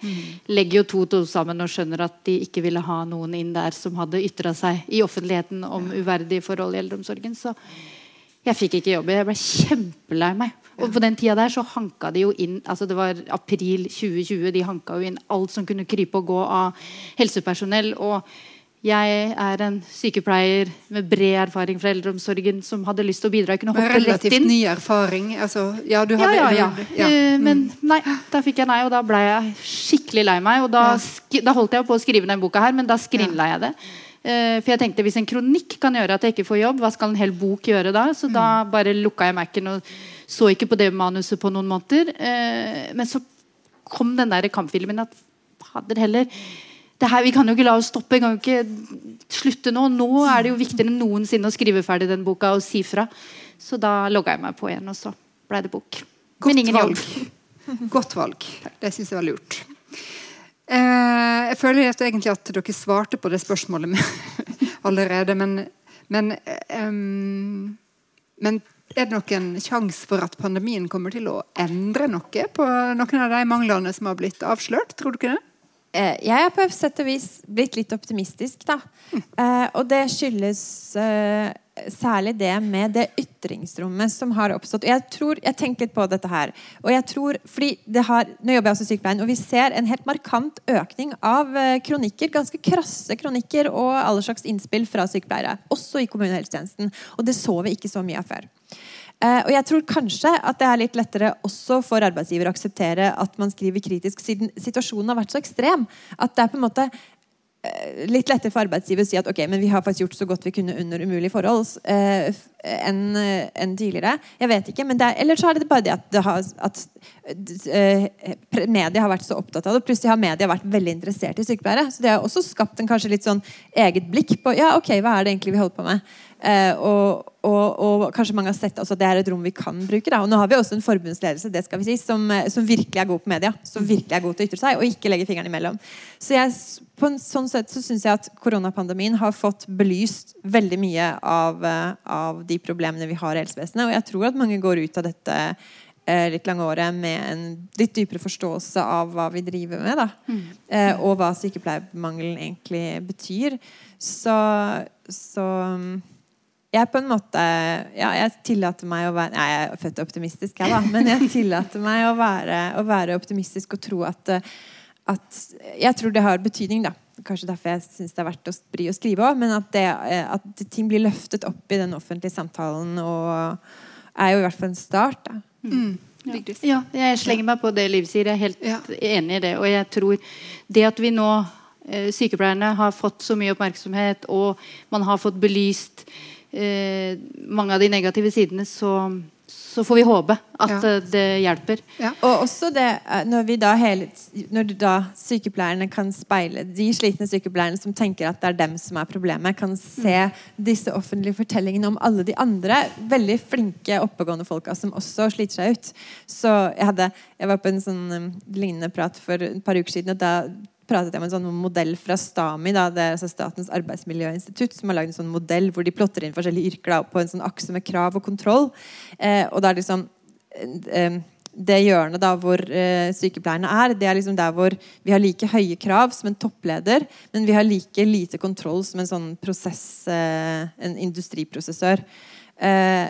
legger jo to to sammen og skjønner at de ikke ville ha noen inn der som hadde ytra seg i offentligheten om uverdige forhold i eldreomsorgen. Så jeg fikk ikke jobb. Jeg ble kjempelei meg. Og på den tida der så hanka de jo inn altså Det var april 2020. De hanka jo inn alt som kunne krype og gå av helsepersonell. og jeg er en sykepleier med bred erfaring fra eldreomsorgen som hadde lyst til å bidra. Jeg kunne hoppe rett inn. Relativt ny erfaring. Altså, ja, du hadde, ja, ja, ja. ja. Eh, Mm. Men nei, da fikk jeg nei, og da ble jeg skikkelig lei meg. Og da, Ja. da holdt jeg på å skrive den boka her, men da skrinla jeg det. Eh, for jeg tenkte hvis en kronikk kan gjøre at jeg ikke får jobb, hva skal en hel bok gjøre da? Så da Mm. bare lukka jeg Mac-en og så ikke på det manuset på noen måneder. Eh, men så kom den der kampfilmen at fader heller her, Vi kan jo ikke la oss stoppe. Vi kan jo ikke slutte nå. Nå er det jo viktigere enn noensinne å skrive ferdig den boka og si fra. Så da logga jeg meg på igjen, og så ble det bok. Godt Men ingen valg. jobb. Godt valg. Det syns jeg var lurt. Eh, jeg føler at egentlig at dere svarte på det spørsmålet med, allerede, men, men, eh, men er det noen sjanse for at pandemien kommer til å endre noe på noen av de manglene som har blitt avslørt? Tror du ikke det? Eh, Jeg er på et sett og vis blitt litt optimistisk, da. Eh, og det skyldes eh, særlig det med det ytringsrommet som har oppstått. Og jeg tror, jeg tenker litt på dette her. Og jeg tror, fordi det har, Nå jobber jeg også i sykepleien, og vi ser en helt markant økning av eh, kronikker. Ganske krasse kronikker og alle slags innspill fra sykepleiere. Også i kommunehelsetjenesten. Og det så vi ikke så mye av før. Eh, og jeg tror kanskje at det er litt lettere også for arbeidsgiver å akseptere at man skriver kritisk, siden situasjonen har vært så ekstrem. At det er på en måte eh, litt lettere for arbeidsgiver å si at ok, men vi har faktisk gjort så godt vi kunne under umulige forhold eh, enn en tidligere. Jeg vet ikke, men det er, Eller så er det bare det at, det har, at eh, media har vært så opptatt av det. Plutselig har media vært veldig interessert i sykepleiere. Så det har også skapt en kanskje litt sånn eget blikk på ja, ok, hva er det egentlig vi holder på med. Eh, og, og, og kanskje mange har sett altså, at det er et rom vi kan bruke. Da. Og nå har vi også en forbundsledelse det skal vi si, som, eh, som virkelig er god på media. Som virkelig er god til å ytre seg, og ikke legge fingeren imellom. Så jeg, på en sånn sett så syns jeg at koronapandemien har fått belyst veldig mye av, eh, av de problemene vi har i helsevesenet. Og jeg tror at mange går ut av dette eh, litt lange året med en litt dypere forståelse av hva vi driver med. Da. Eh, og hva sykepleiermangelen egentlig betyr. Så, så mm, jeg på en måte ja, jeg tillater meg å være Nei, jeg er født optimistisk, jeg, da. Men jeg tillater meg å være, å være optimistisk og tro at, at Jeg tror det har betydning, da. Kanskje derfor jeg syns det er verdt å bry å skrive òg. Men at, det, at ting blir løftet opp i den offentlige samtalen, og er jo i hvert fall en start. da. Mm. Ja, jeg slenger meg på det Liv sier. Jeg er helt Ja. enig i det. Og jeg tror det at vi nå, eh, sykepleierne, har fått så mye oppmerksomhet, og man har fått belyst eh, mange av de negative sidene, så, så får vi håpe at Ja. eh, det hjelper. Ja. Og også det eh, når vi da hele Når da sykepleierne kan speile De slitne sykepleierne som tenker at det er dem som er problemet, kan se disse offentlige fortellingene om alle de andre veldig flinke, oppegående folka som også sliter seg ut. Så jeg hadde Jeg var på en sånn um, lignende prat for et par uker siden, og da pratet jeg med en sånn modell fra STAMI, da, det er altså Statens arbeidsmiljøinstitutt, som har lagd en sånn modell hvor de plotter inn forskjellige yrker da, på en sånn akse med krav og kontroll. Eh, og da er liksom eh, det hjørnet da hvor eh, sykepleierne er, det er liksom der hvor vi har like høye krav som en toppleder, men vi har like lite kontroll som en sånn prosess, eh, en industriprosessør. Eh,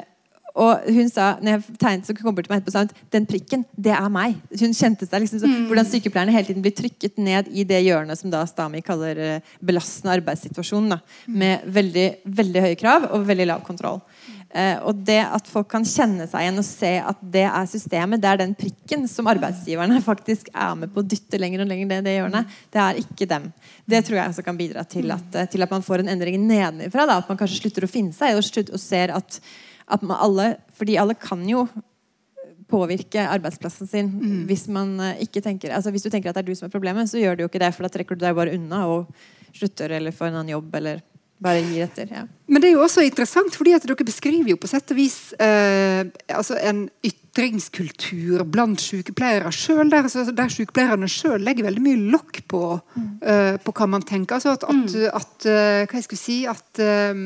og hun sa, når jeg tegnet så kom bort til meg etterpå, sa hun den prikken, det er meg. Hun kjente seg liksom så, Hvordan sykepleierne hele tiden blir trykket ned i det hjørnet som da Stami kaller eh, belastende arbeidssituasjon. Da, med veldig, veldig høye krav og veldig lav kontroll. Uh, og det at folk kan kjenne seg igjen og se at det er systemet, det er den prikken som arbeidsgiverne faktisk er med på å dytte lenger og lenger ned i det hjørnet, det er ikke dem. Det tror jeg også kan bidra til at, eh, til at man får en endring nedenfra. At man kanskje slutter å finne seg og, slutt, og ser at, at man alle Fordi alle kan jo påvirke arbeidsplassen sin hvis man eh, ikke tenker altså Hvis du tenker at det er du som er problemet, så gjør du jo ikke det, for da trekker du deg bare unna og slutter eller får en annen jobb eller bare gir etter. Ja. Men det er jo også interessant, fordi at dere beskriver jo på sett og vis eh, altså en ytringskultur blant sykepleiere sjøl, der, altså, der sykepleierne sjøl legger veldig mye lokk på, eh, på hva man tenker. Altså at, at, at eh, Hva jeg skulle si at eh,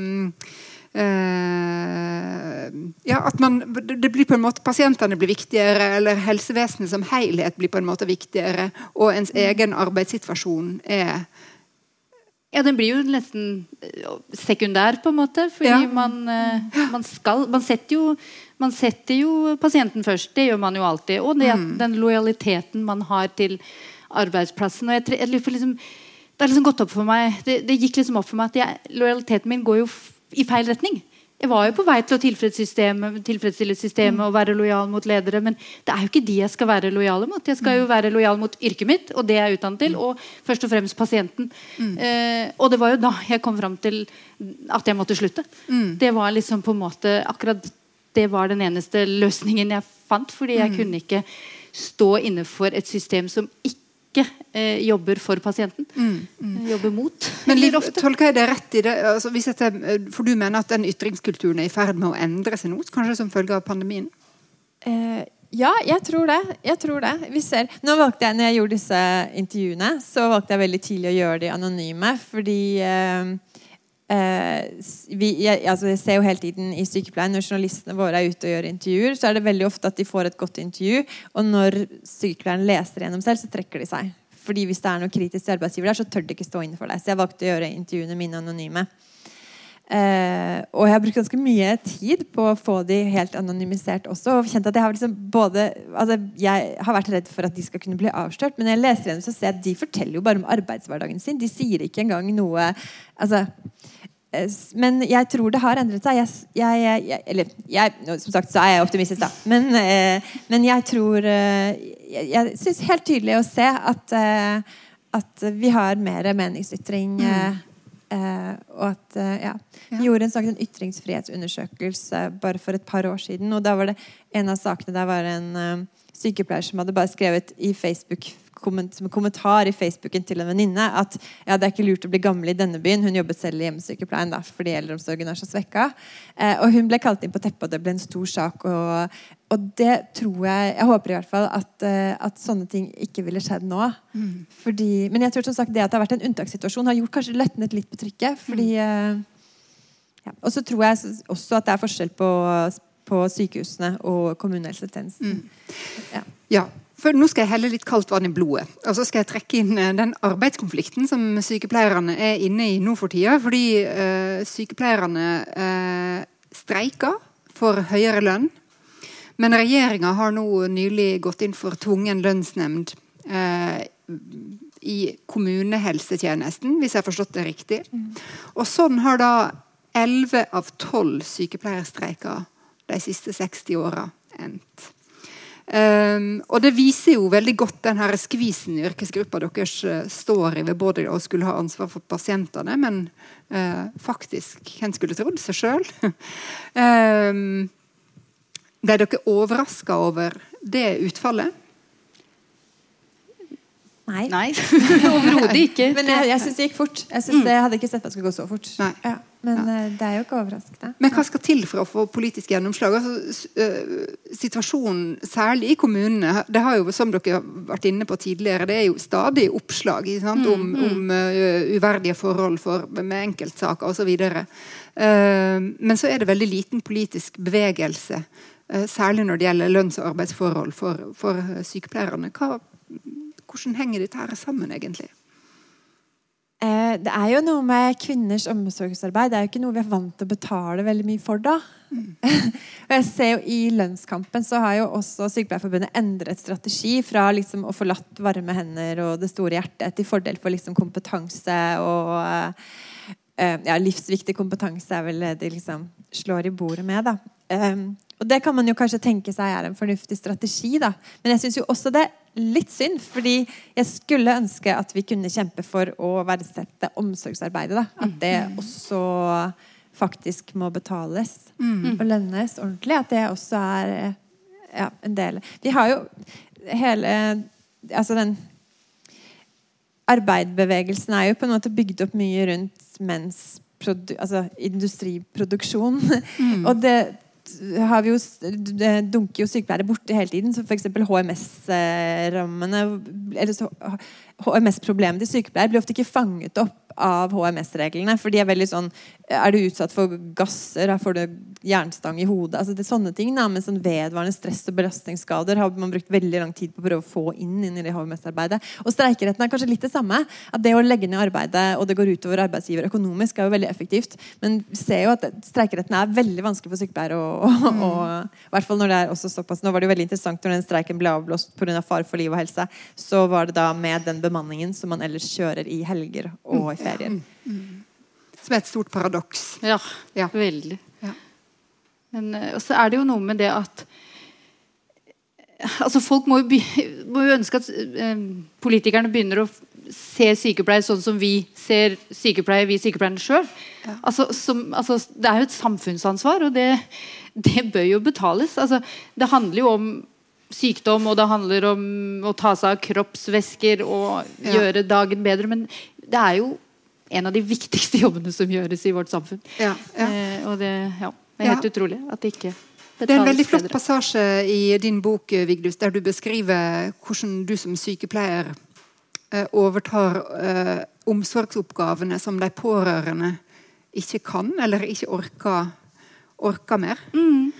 ja, at man, det blir på en måte Pasientene blir viktigere, eller helsevesenet som helhet blir på en måte viktigere. Og ens egen arbeidssituasjon er Ja, den blir jo nesten eh, sekundær, på en måte. Fordi Ja. man, eh, man skal Man setter jo man setter jo pasienten først. Det gjør man jo alltid. Og det, mm. den lojaliteten man har til arbeidsplassen. Og jeg, jeg, liksom, det har liksom gått opp for meg Det, det gikk liksom opp for meg at jeg, lojaliteten min går jo i feil retning. Jeg var jo på vei til å tilfredsstille systemet og være lojal mot ledere, men det er jo ikke de jeg skal være lojale mot. Jeg skal jo være lojal mot yrket mitt og det jeg er utdannet til, og først og fremst pasienten. Eh, og det var jo da jeg kom fram til at jeg måtte slutte. Det var liksom på en måte akkurat det var den eneste løsningen jeg fant, fordi jeg kunne ikke stå innenfor et system som ikke eh, jobber for pasienten. Eh, Jobber mot. Men Liv, tolker jeg det rett i det? Altså, hvis dette, for du mener at den ytringskulturen er i ferd med å endre seg nå? Kanskje som følge av pandemien? Eh, ja, jeg tror det. Jeg tror det. Vi ser. Nå valgte jeg, når jeg gjorde disse intervjuene, så valgte jeg veldig tidlig å gjøre de anonyme. Fordi eh, eh, vi, jeg, altså jeg ser jo hele tiden i sykepleien når journalistene våre er ute og gjør intervjuer, så er det veldig ofte at de får et godt intervju, og når sykepleieren leser gjennom selv, så trekker de seg. Fordi hvis det er noe kritisk til arbeidsgiver der, så tør de ikke stå inne for deg. Så jeg valgte å gjøre intervjuene mine anonyme. Eh, og jeg har brukt ganske mye tid på å få de helt anonymisert også. Og kjent at Jeg har liksom både altså Jeg har vært redd for at de skal kunne bli avslørt, men når jeg leser gjennom, så ser jeg at de forteller jo bare om arbeidshverdagen sin. De sier ikke engang noe altså, eh, Men jeg tror det har endret seg. Jeg, jeg, jeg, eller som sagt så er jeg optimistisk, da. Men, eh, men jeg tror eh, Jeg, jeg syns helt tydelig å se at, eh, at vi har mer meningsytring. Mm. Eh, og at ja. Vi gjorde en sak, en ytringsfrihetsundersøkelse bare for et par år siden. Og da var det en av sakene der var en sykepleier som hadde bare skrevet i Facebook komment, som en kommentar i Facebooken til en venninne at ja, det er ikke lurt å bli gammel i denne byen. Hun jobbet selv i hjemmesykepleien da, fordi eldreomsorgen er så svekka. Eh, og hun ble kalt inn på teppet, og det ble en stor sak. Og, og det tror jeg Jeg håper i hvert fall at, eh, at sånne ting ikke ville skjedd nå. Fordi, men jeg tror som sagt det at det har vært en unntakssituasjon, har gjort kanskje letnet litt på trykket. Fordi, eh, ja. Og så tror jeg også at det er forskjell på, på sykehusene og kommunehelsetjenesten. Ja. Ja, for nå skal jeg helle litt kaldt vann i blodet. Og så skal jeg trekke inn eh, den arbeidskonflikten som sykepleierne er inne i nå for tida. Fordi øh, sykepleierne øh, streiker for høyere lønn. Men regjeringa har nå nylig gått inn for tvungen lønnsnemnd øh, i kommunehelsetjenesten, hvis jeg har forstått det riktig. Og sånn har da 11 av 12 sykepleierstreiker de siste 60 åra endt. Um, og det viser jo veldig godt den her skvisen yrkesgruppa deres eh, står i ved både å skulle ha ansvar for pasientene, men uh, faktisk Hvem skulle trodd seg sjøl? um, ble dere overraska over det utfallet? Nei. Nei, overhodet ikke. Men jeg, jeg syns det gikk fort. Jeg, synes, jeg hadde ikke sett at det skulle gå så fort. Nei. Ja, men ja. det er jo ikke overraskende. Men hva skal til for å få politisk gjennomslag? Altså, øh, situasjonen, særlig i kommunene, det har jo, som dere har vært inne på tidligere, det er jo stadig oppslag sant, om, om uh, uverdige forhold for, med enkeltsaker osv. Uh, men så er det veldig liten politisk bevegelse, Uh, særlig når det gjelder lønns- og arbeidsforhold for, for sykepleierne. Hva, hvordan henger dette her sammen, egentlig? Eh, det er jo noe med kvinners omsorgsarbeid. Det er jo ikke noe vi er vant til å betale veldig mye for, da. og jeg ser jo I lønnskampen så har jo også Sykepleierforbundet endret strategi fra liksom å forlatt varme hender og det store hjertet til fordel for liksom kompetanse og eh, ja, livsviktig kompetanse er vel det de liksom slår i bordet med. da. Og det kan man jo kanskje tenke seg er en fornuftig strategi, da. Men jeg syns jo også det litt synd, fordi jeg skulle ønske at vi kunne kjempe for å verdsette omsorgsarbeidet. da. At det også faktisk må betales og lønnes ordentlig. At det også er ja, en del Vi har jo hele Altså den Arbeiderbevegelsen er jo på en måte bygd opp mye rundt menns altså industriproduksjon. og det har jo, dunker jo sykepleiere borti hele tiden. Så f.eks. HMS-rammene HMS-problemet til sykepleiere blir ofte ikke fanget opp av HMS-reglene. For de er veldig sånn Er du utsatt for gasser, får du jernstang i hodet. altså det er sånne ting da, Men sånn vedvarende stress og belastningsskader har man brukt veldig lang tid på å prøve å få inn, inn i det HMS-arbeidet. Og streikeretten er kanskje litt det samme. At det å legge ned arbeidet, og det går utover arbeidsgiver økonomisk, er jo veldig effektivt. Men vi ser jo at streikeretten er veldig vanskelig for sykepleiere. Og, Mm. i hvert fall når det er også såpass Nå var det jo veldig interessant når den streiken ble avblåst pga. Av fare for liv og helse. Så var det da med den bemanningen som man ellers kjører i helger og i ferier. Som er et stort paradoks. Ja, Ja. veldig. Ja. Men eh, og så er det jo noe med det at Altså Folk må jo, må jo ønske at eh, politikerne begynner å se sykepleier sånn som vi ser sykepleier, vi sykepleierne sjøl. Altså, altså, det er jo et samfunnsansvar, og det, det bør jo betales. Altså, det handler jo om sykdom, og det handler om å ta seg av kroppsvæsker og Ja. gjøre dagen bedre. Men det er jo en av de viktigste jobbene som gjøres i vårt samfunn. Ja, ja. Eh, og det, ja, det er helt utrolig at det ikke Det er en veldig flott bedre. passasje i din bok Vigdus, der du beskriver hvordan du som sykepleier eh, overtar eh, omsorgsoppgavene som de pårørende ikke kan eller ikke orker, orker mer. Mm.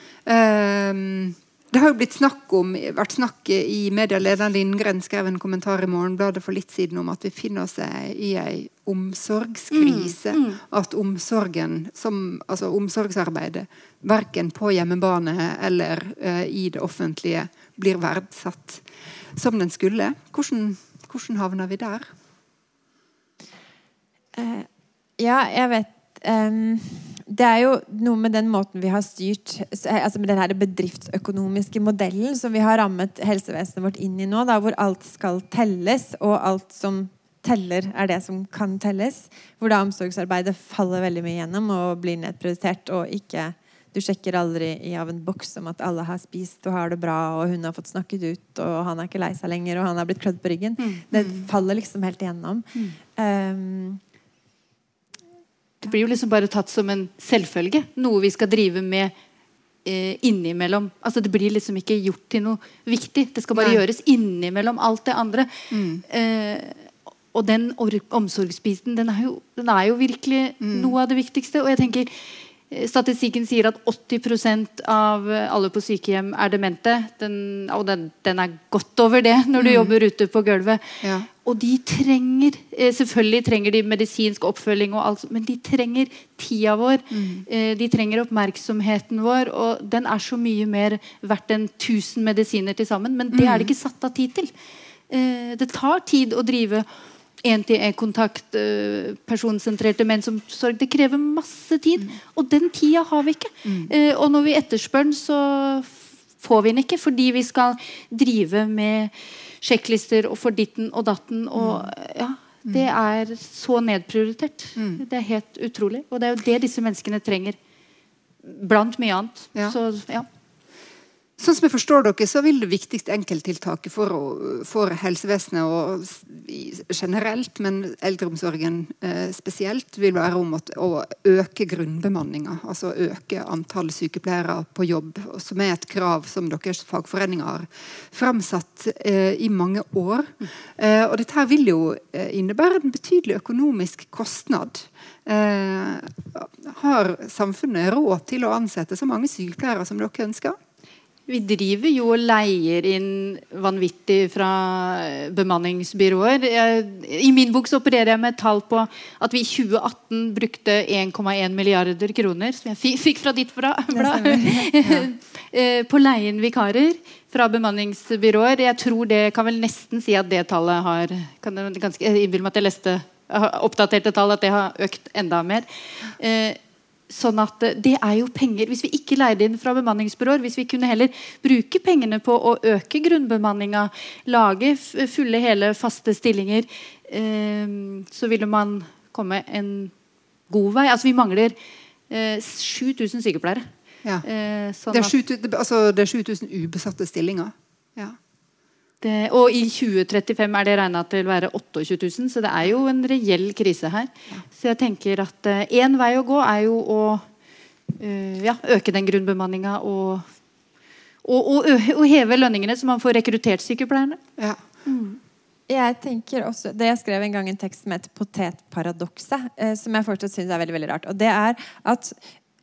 Det har jo blitt snakk om, vært snakk i media. Lederen Lindgren skrev en kommentar i Morgenbladet for litt siden om at vi finner oss i ei omsorgskrise. Mm, At omsorgen, som, altså omsorgsarbeidet, verken på hjemmebane eller uh, i det offentlige, blir verdsatt som den skulle. Hvordan, hvordan havner vi der? Uh, ja, jeg vet ehm, Det er jo noe med den måten vi har styrt altså med den her bedriftsøkonomiske modellen som vi har rammet helsevesenet vårt inn i nå, da, hvor alt skal telles, og alt som teller, er det som kan telles. Hvor da omsorgsarbeidet faller veldig mye gjennom og blir nedprioritert. og ikke du sjekker aldri i av en boks om at alle har spist og har det bra, og hun har fått snakket ut, og han er ikke lei seg lenger, og han har blitt klødd på ryggen. Det faller liksom helt igjennom. Um, Det blir jo liksom bare tatt som en selvfølge. Noe vi skal drive med eh, innimellom. Altså Det blir liksom ikke gjort til noe viktig. Det skal bare Nei. gjøres innimellom alt det andre. Mm. Eh, og den or- omsorgsbiten, den er jo, den er jo virkelig Mm. noe av det viktigste. Og jeg tenker Statistikken sier at 80% av eh, alle på sykehjem er demente. Den, og den, den er godt over det når du jobber ute på gulvet. Mm. Ja. Og de trenger eh, Selvfølgelig trenger de medisinsk oppfølging, og alt, men de trenger tida vår. Mm. Eh, de trenger oppmerksomheten vår, og den er så mye mer verdt enn 1000 medisiner til sammen. Men det er det ikke satt av tid til. Eh, det tar tid å drive én-til-én-kontakt, personsentrerte personsentrert demensomsorg. Det krever masse tid, og den tida har vi ikke. Mm. og når vi etterspør den, så får vi den ikke fordi vi skal drive med sjekklister og for ditten og datten. Og ja, det er så nedprioritert. Det er helt utrolig. Og det er jo det disse menneskene trenger. Blant mye annet. Ja. Så ja. Sånn som jeg forstår dere, så vil det viktigste enkelttiltaket for, for helsevesenet og generelt, men eldreomsorgen eh, spesielt, vil være om å øke grunnbemanninga. Altså øke antall sykepleiere på jobb, som er et krav som deres fagforeninger har framsatt eh, i mange år. Eh, og dette her vil jo innebære en betydelig økonomisk kostnad. Har samfunnet råd til å ansette så mange sykepleiere som dere ønsker? Vi driver jo og leier inn vanvittig fra eh, bemanningsbyråer. I min bok så opererer jeg med tall på at vi i 2018 brukte 1,1 milliarder kroner, som jeg fikk fra ditt blad, eh, på å leie inn vikarer fra bemanningsbyråer. Jeg tror det kan vel nesten si at det tallet har kan det ganske, Jeg innbiller meg at jeg leste oppdaterte tall, at det har økt enda mer. Eh, Sånn at eh, det er jo penger Hvis vi ikke leide inn fra bemanningsbyråer, hvis vi kunne heller bruke pengene på å øke grunnbemanninga, lage fulle, hele, faste stillinger, eh, så ville man komme en god vei. Altså vi mangler eh, 7000 sykepleiere. Ja. Eh, sånn Det er, 7000, altså, det 7000 ubesatte stillinger. Ja. Det, og i 2035 er det regna til å være 28 000, så det er jo en reell krise her. Så jeg tenker at én vei å gå er jo å eh, ja, øke den grunnbemanninga og, og, og, og heve lønningene, så man får rekruttert sykepleierne. Ja. Jeg tenker også, det jeg skrev en gang en tekst som het 'Potetparadokset', eh, som jeg fortsatt syns er veldig veldig rart. Og det er at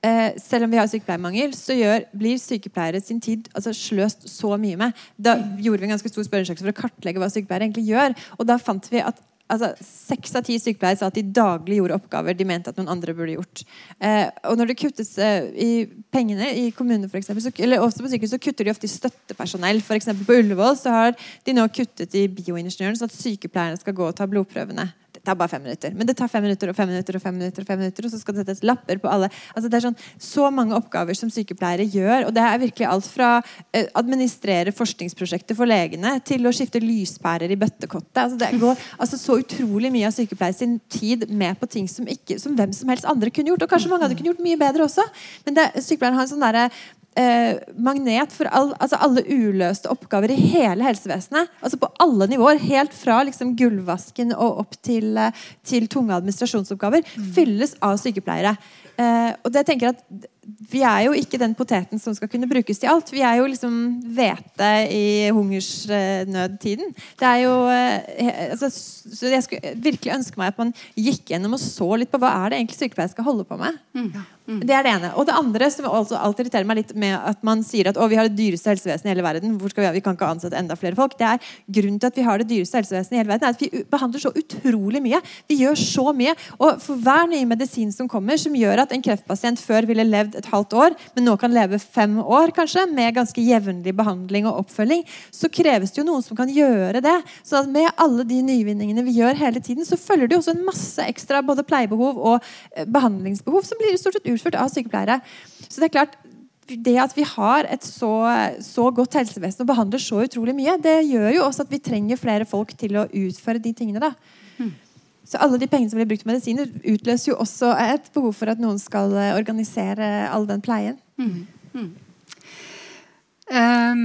eh, selv om vi har sykepleiermangel, så gjør, blir sykepleiere sin tid altså, sløst så mye med. Da gjorde vi en ganske stor spørreundersøkelse for å kartlegge hva sykepleiere egentlig gjør. Og da fant vi at altså, Seks av ti sykepleiere sa at de daglig gjorde oppgaver de mente at noen andre burde gjort. Eh, og når det kuttes eh, i pengene i kommunene, for eksempel, så, eller også på sykehus, så kutter de ofte i støttepersonell. For på Ullevål så har de nå kuttet i bioingeniøren, sånn at sykepleierne skal gå og ta blodprøvene det tar bare fem minutter. Men det tar fem minutter og fem minutter, og fem minutter, og fem minutter, og så skal det settes lapper på alle. Altså det er sånn, Så mange oppgaver som sykepleiere gjør. Og det er virkelig alt fra eh, administrere forskningsprosjekter for legene til å skifte lyspærer i bøttekottet. Altså det går altså så utrolig mye av sykepleier sin tid med på ting som, ikke, som hvem som helst andre kunne gjort. Og kanskje mange hadde kunne gjort mye bedre også. Men det, sykepleieren har en sånn derre eh, magnet for all, altså alle uløste oppgaver i hele helsevesenet. Altså På alle nivåer. Helt fra liksom gulvvasken og opp til, eh, til tunge administrasjonsoppgaver. Mm. Fylles av sykepleiere. Eh, og det tenker at vi er jo ikke den poteten som skal kunne brukes til alt. Vi er jo liksom hvete i hungersnødtiden. Det er jo eh, altså, så Jeg skulle virkelig ønske meg at man gikk gjennom og så litt på hva er det egentlig sykepleiere skal holde på med. Mm. Mm. Det er det ene. Og det andre som også alltid irriterer meg litt med at man sier at å, vi har det dyreste helsevesenet i hele verden, hvor skal vi, vi kan ikke ansette enda flere folk. Det er Grunnen til at vi har det dyreste helsevesenet i hele verden, er at vi behandler så utrolig mye. Vi gjør så mye. Og for hver nye medisin som kommer, som gjør at en kreftpasient før ville levd et halvt år, men nå kan leve fem år kanskje, med ganske jevnlig behandling og oppfølging, så kreves det jo noen som kan gjøre det. Så at med alle de nyvinningene vi gjør hele tiden, så følger det jo også en masse ekstra både pleiebehov og eh, behandlingsbehov som blir stort sett utført av sykepleiere. Så det er klart, det at vi har et så, så, godt helsevesen og behandler så utrolig mye, det gjør jo også at vi trenger flere folk til å utføre de tingene. da. Så alle de pengene som blir brukt på medisiner, utløser jo også et behov for at noen skal eh, organisere all den pleien. Mm. Mm. Um,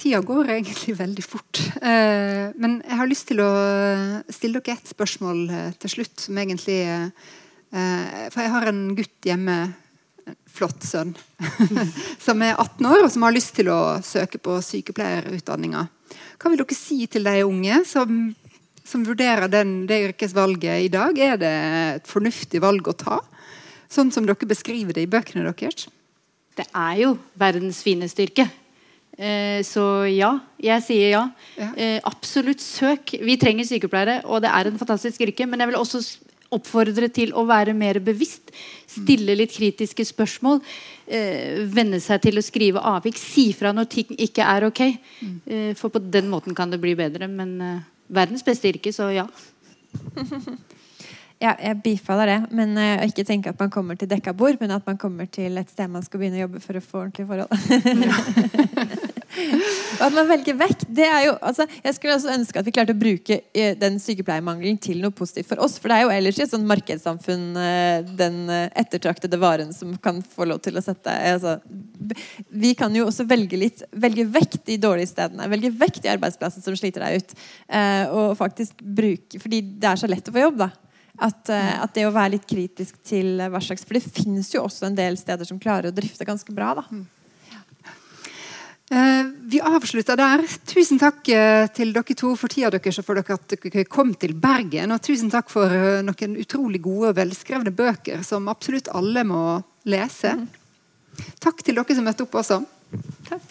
tida går egentlig veldig fort. Uh, men jeg har lyst til å stille dere et spørsmål uh, til slutt, som egentlig For jeg har en gutt hjemme, en flott sønn, som er 18 år, og som har lyst til å søke på sykepleierutdanninga. Hva vil dere si til de unge som som vurderer den, det yrkesvalget i dag, er det et fornuftig valg å ta? Sånn som dere beskriver det i bøkene deres? Det er jo verdens fineste yrke. Eh, så ja, jeg sier ja. ja. Eh, absolutt søk. Vi trenger sykepleiere, og det er en fantastisk yrke. Men jeg vil også oppfordre til å være mer bevisst. Stille litt kritiske spørsmål. Eh, venne seg til å skrive avvik. Si fra når ting ikke er ok. Mm. Eh, for på den måten kan det bli bedre. Men eh, verdens beste yrke, så ja. Ja, jeg bifaller det. Men uh, ikke tenke at man kommer til dekka bord, men at man kommer til et sted man skal begynne å jobbe for å få ordentlige forhold. og at man velger vekk. Det er jo, altså, jeg skulle også ønske at vi klarte å bruke uh, den sykepleiermangelen til noe positivt for oss. For det er jo ellers i et sånn markedssamfunn uh, den ettertraktede varen som kan få lov til å sette altså, Vi kan jo også velge litt velge vekk de dårlige stedene. Velge vekk de arbeidsplassene som sliter deg ut. og faktisk bruke Fordi det er så lett å få jobb, da. At, eh, at, det å være litt kritisk til hva slags For det finnes jo også en del steder som klarer å drifte ganske bra. da. Uh, vi avslutter der. Tusen takk uh, til dere to for tida deres og for dere at dere kom til Bergen. Og tusen takk for uh, noen utrolig gode og velskrevne bøker som absolutt alle må lese. Mm. Takk til dere som møtte opp også. Takk.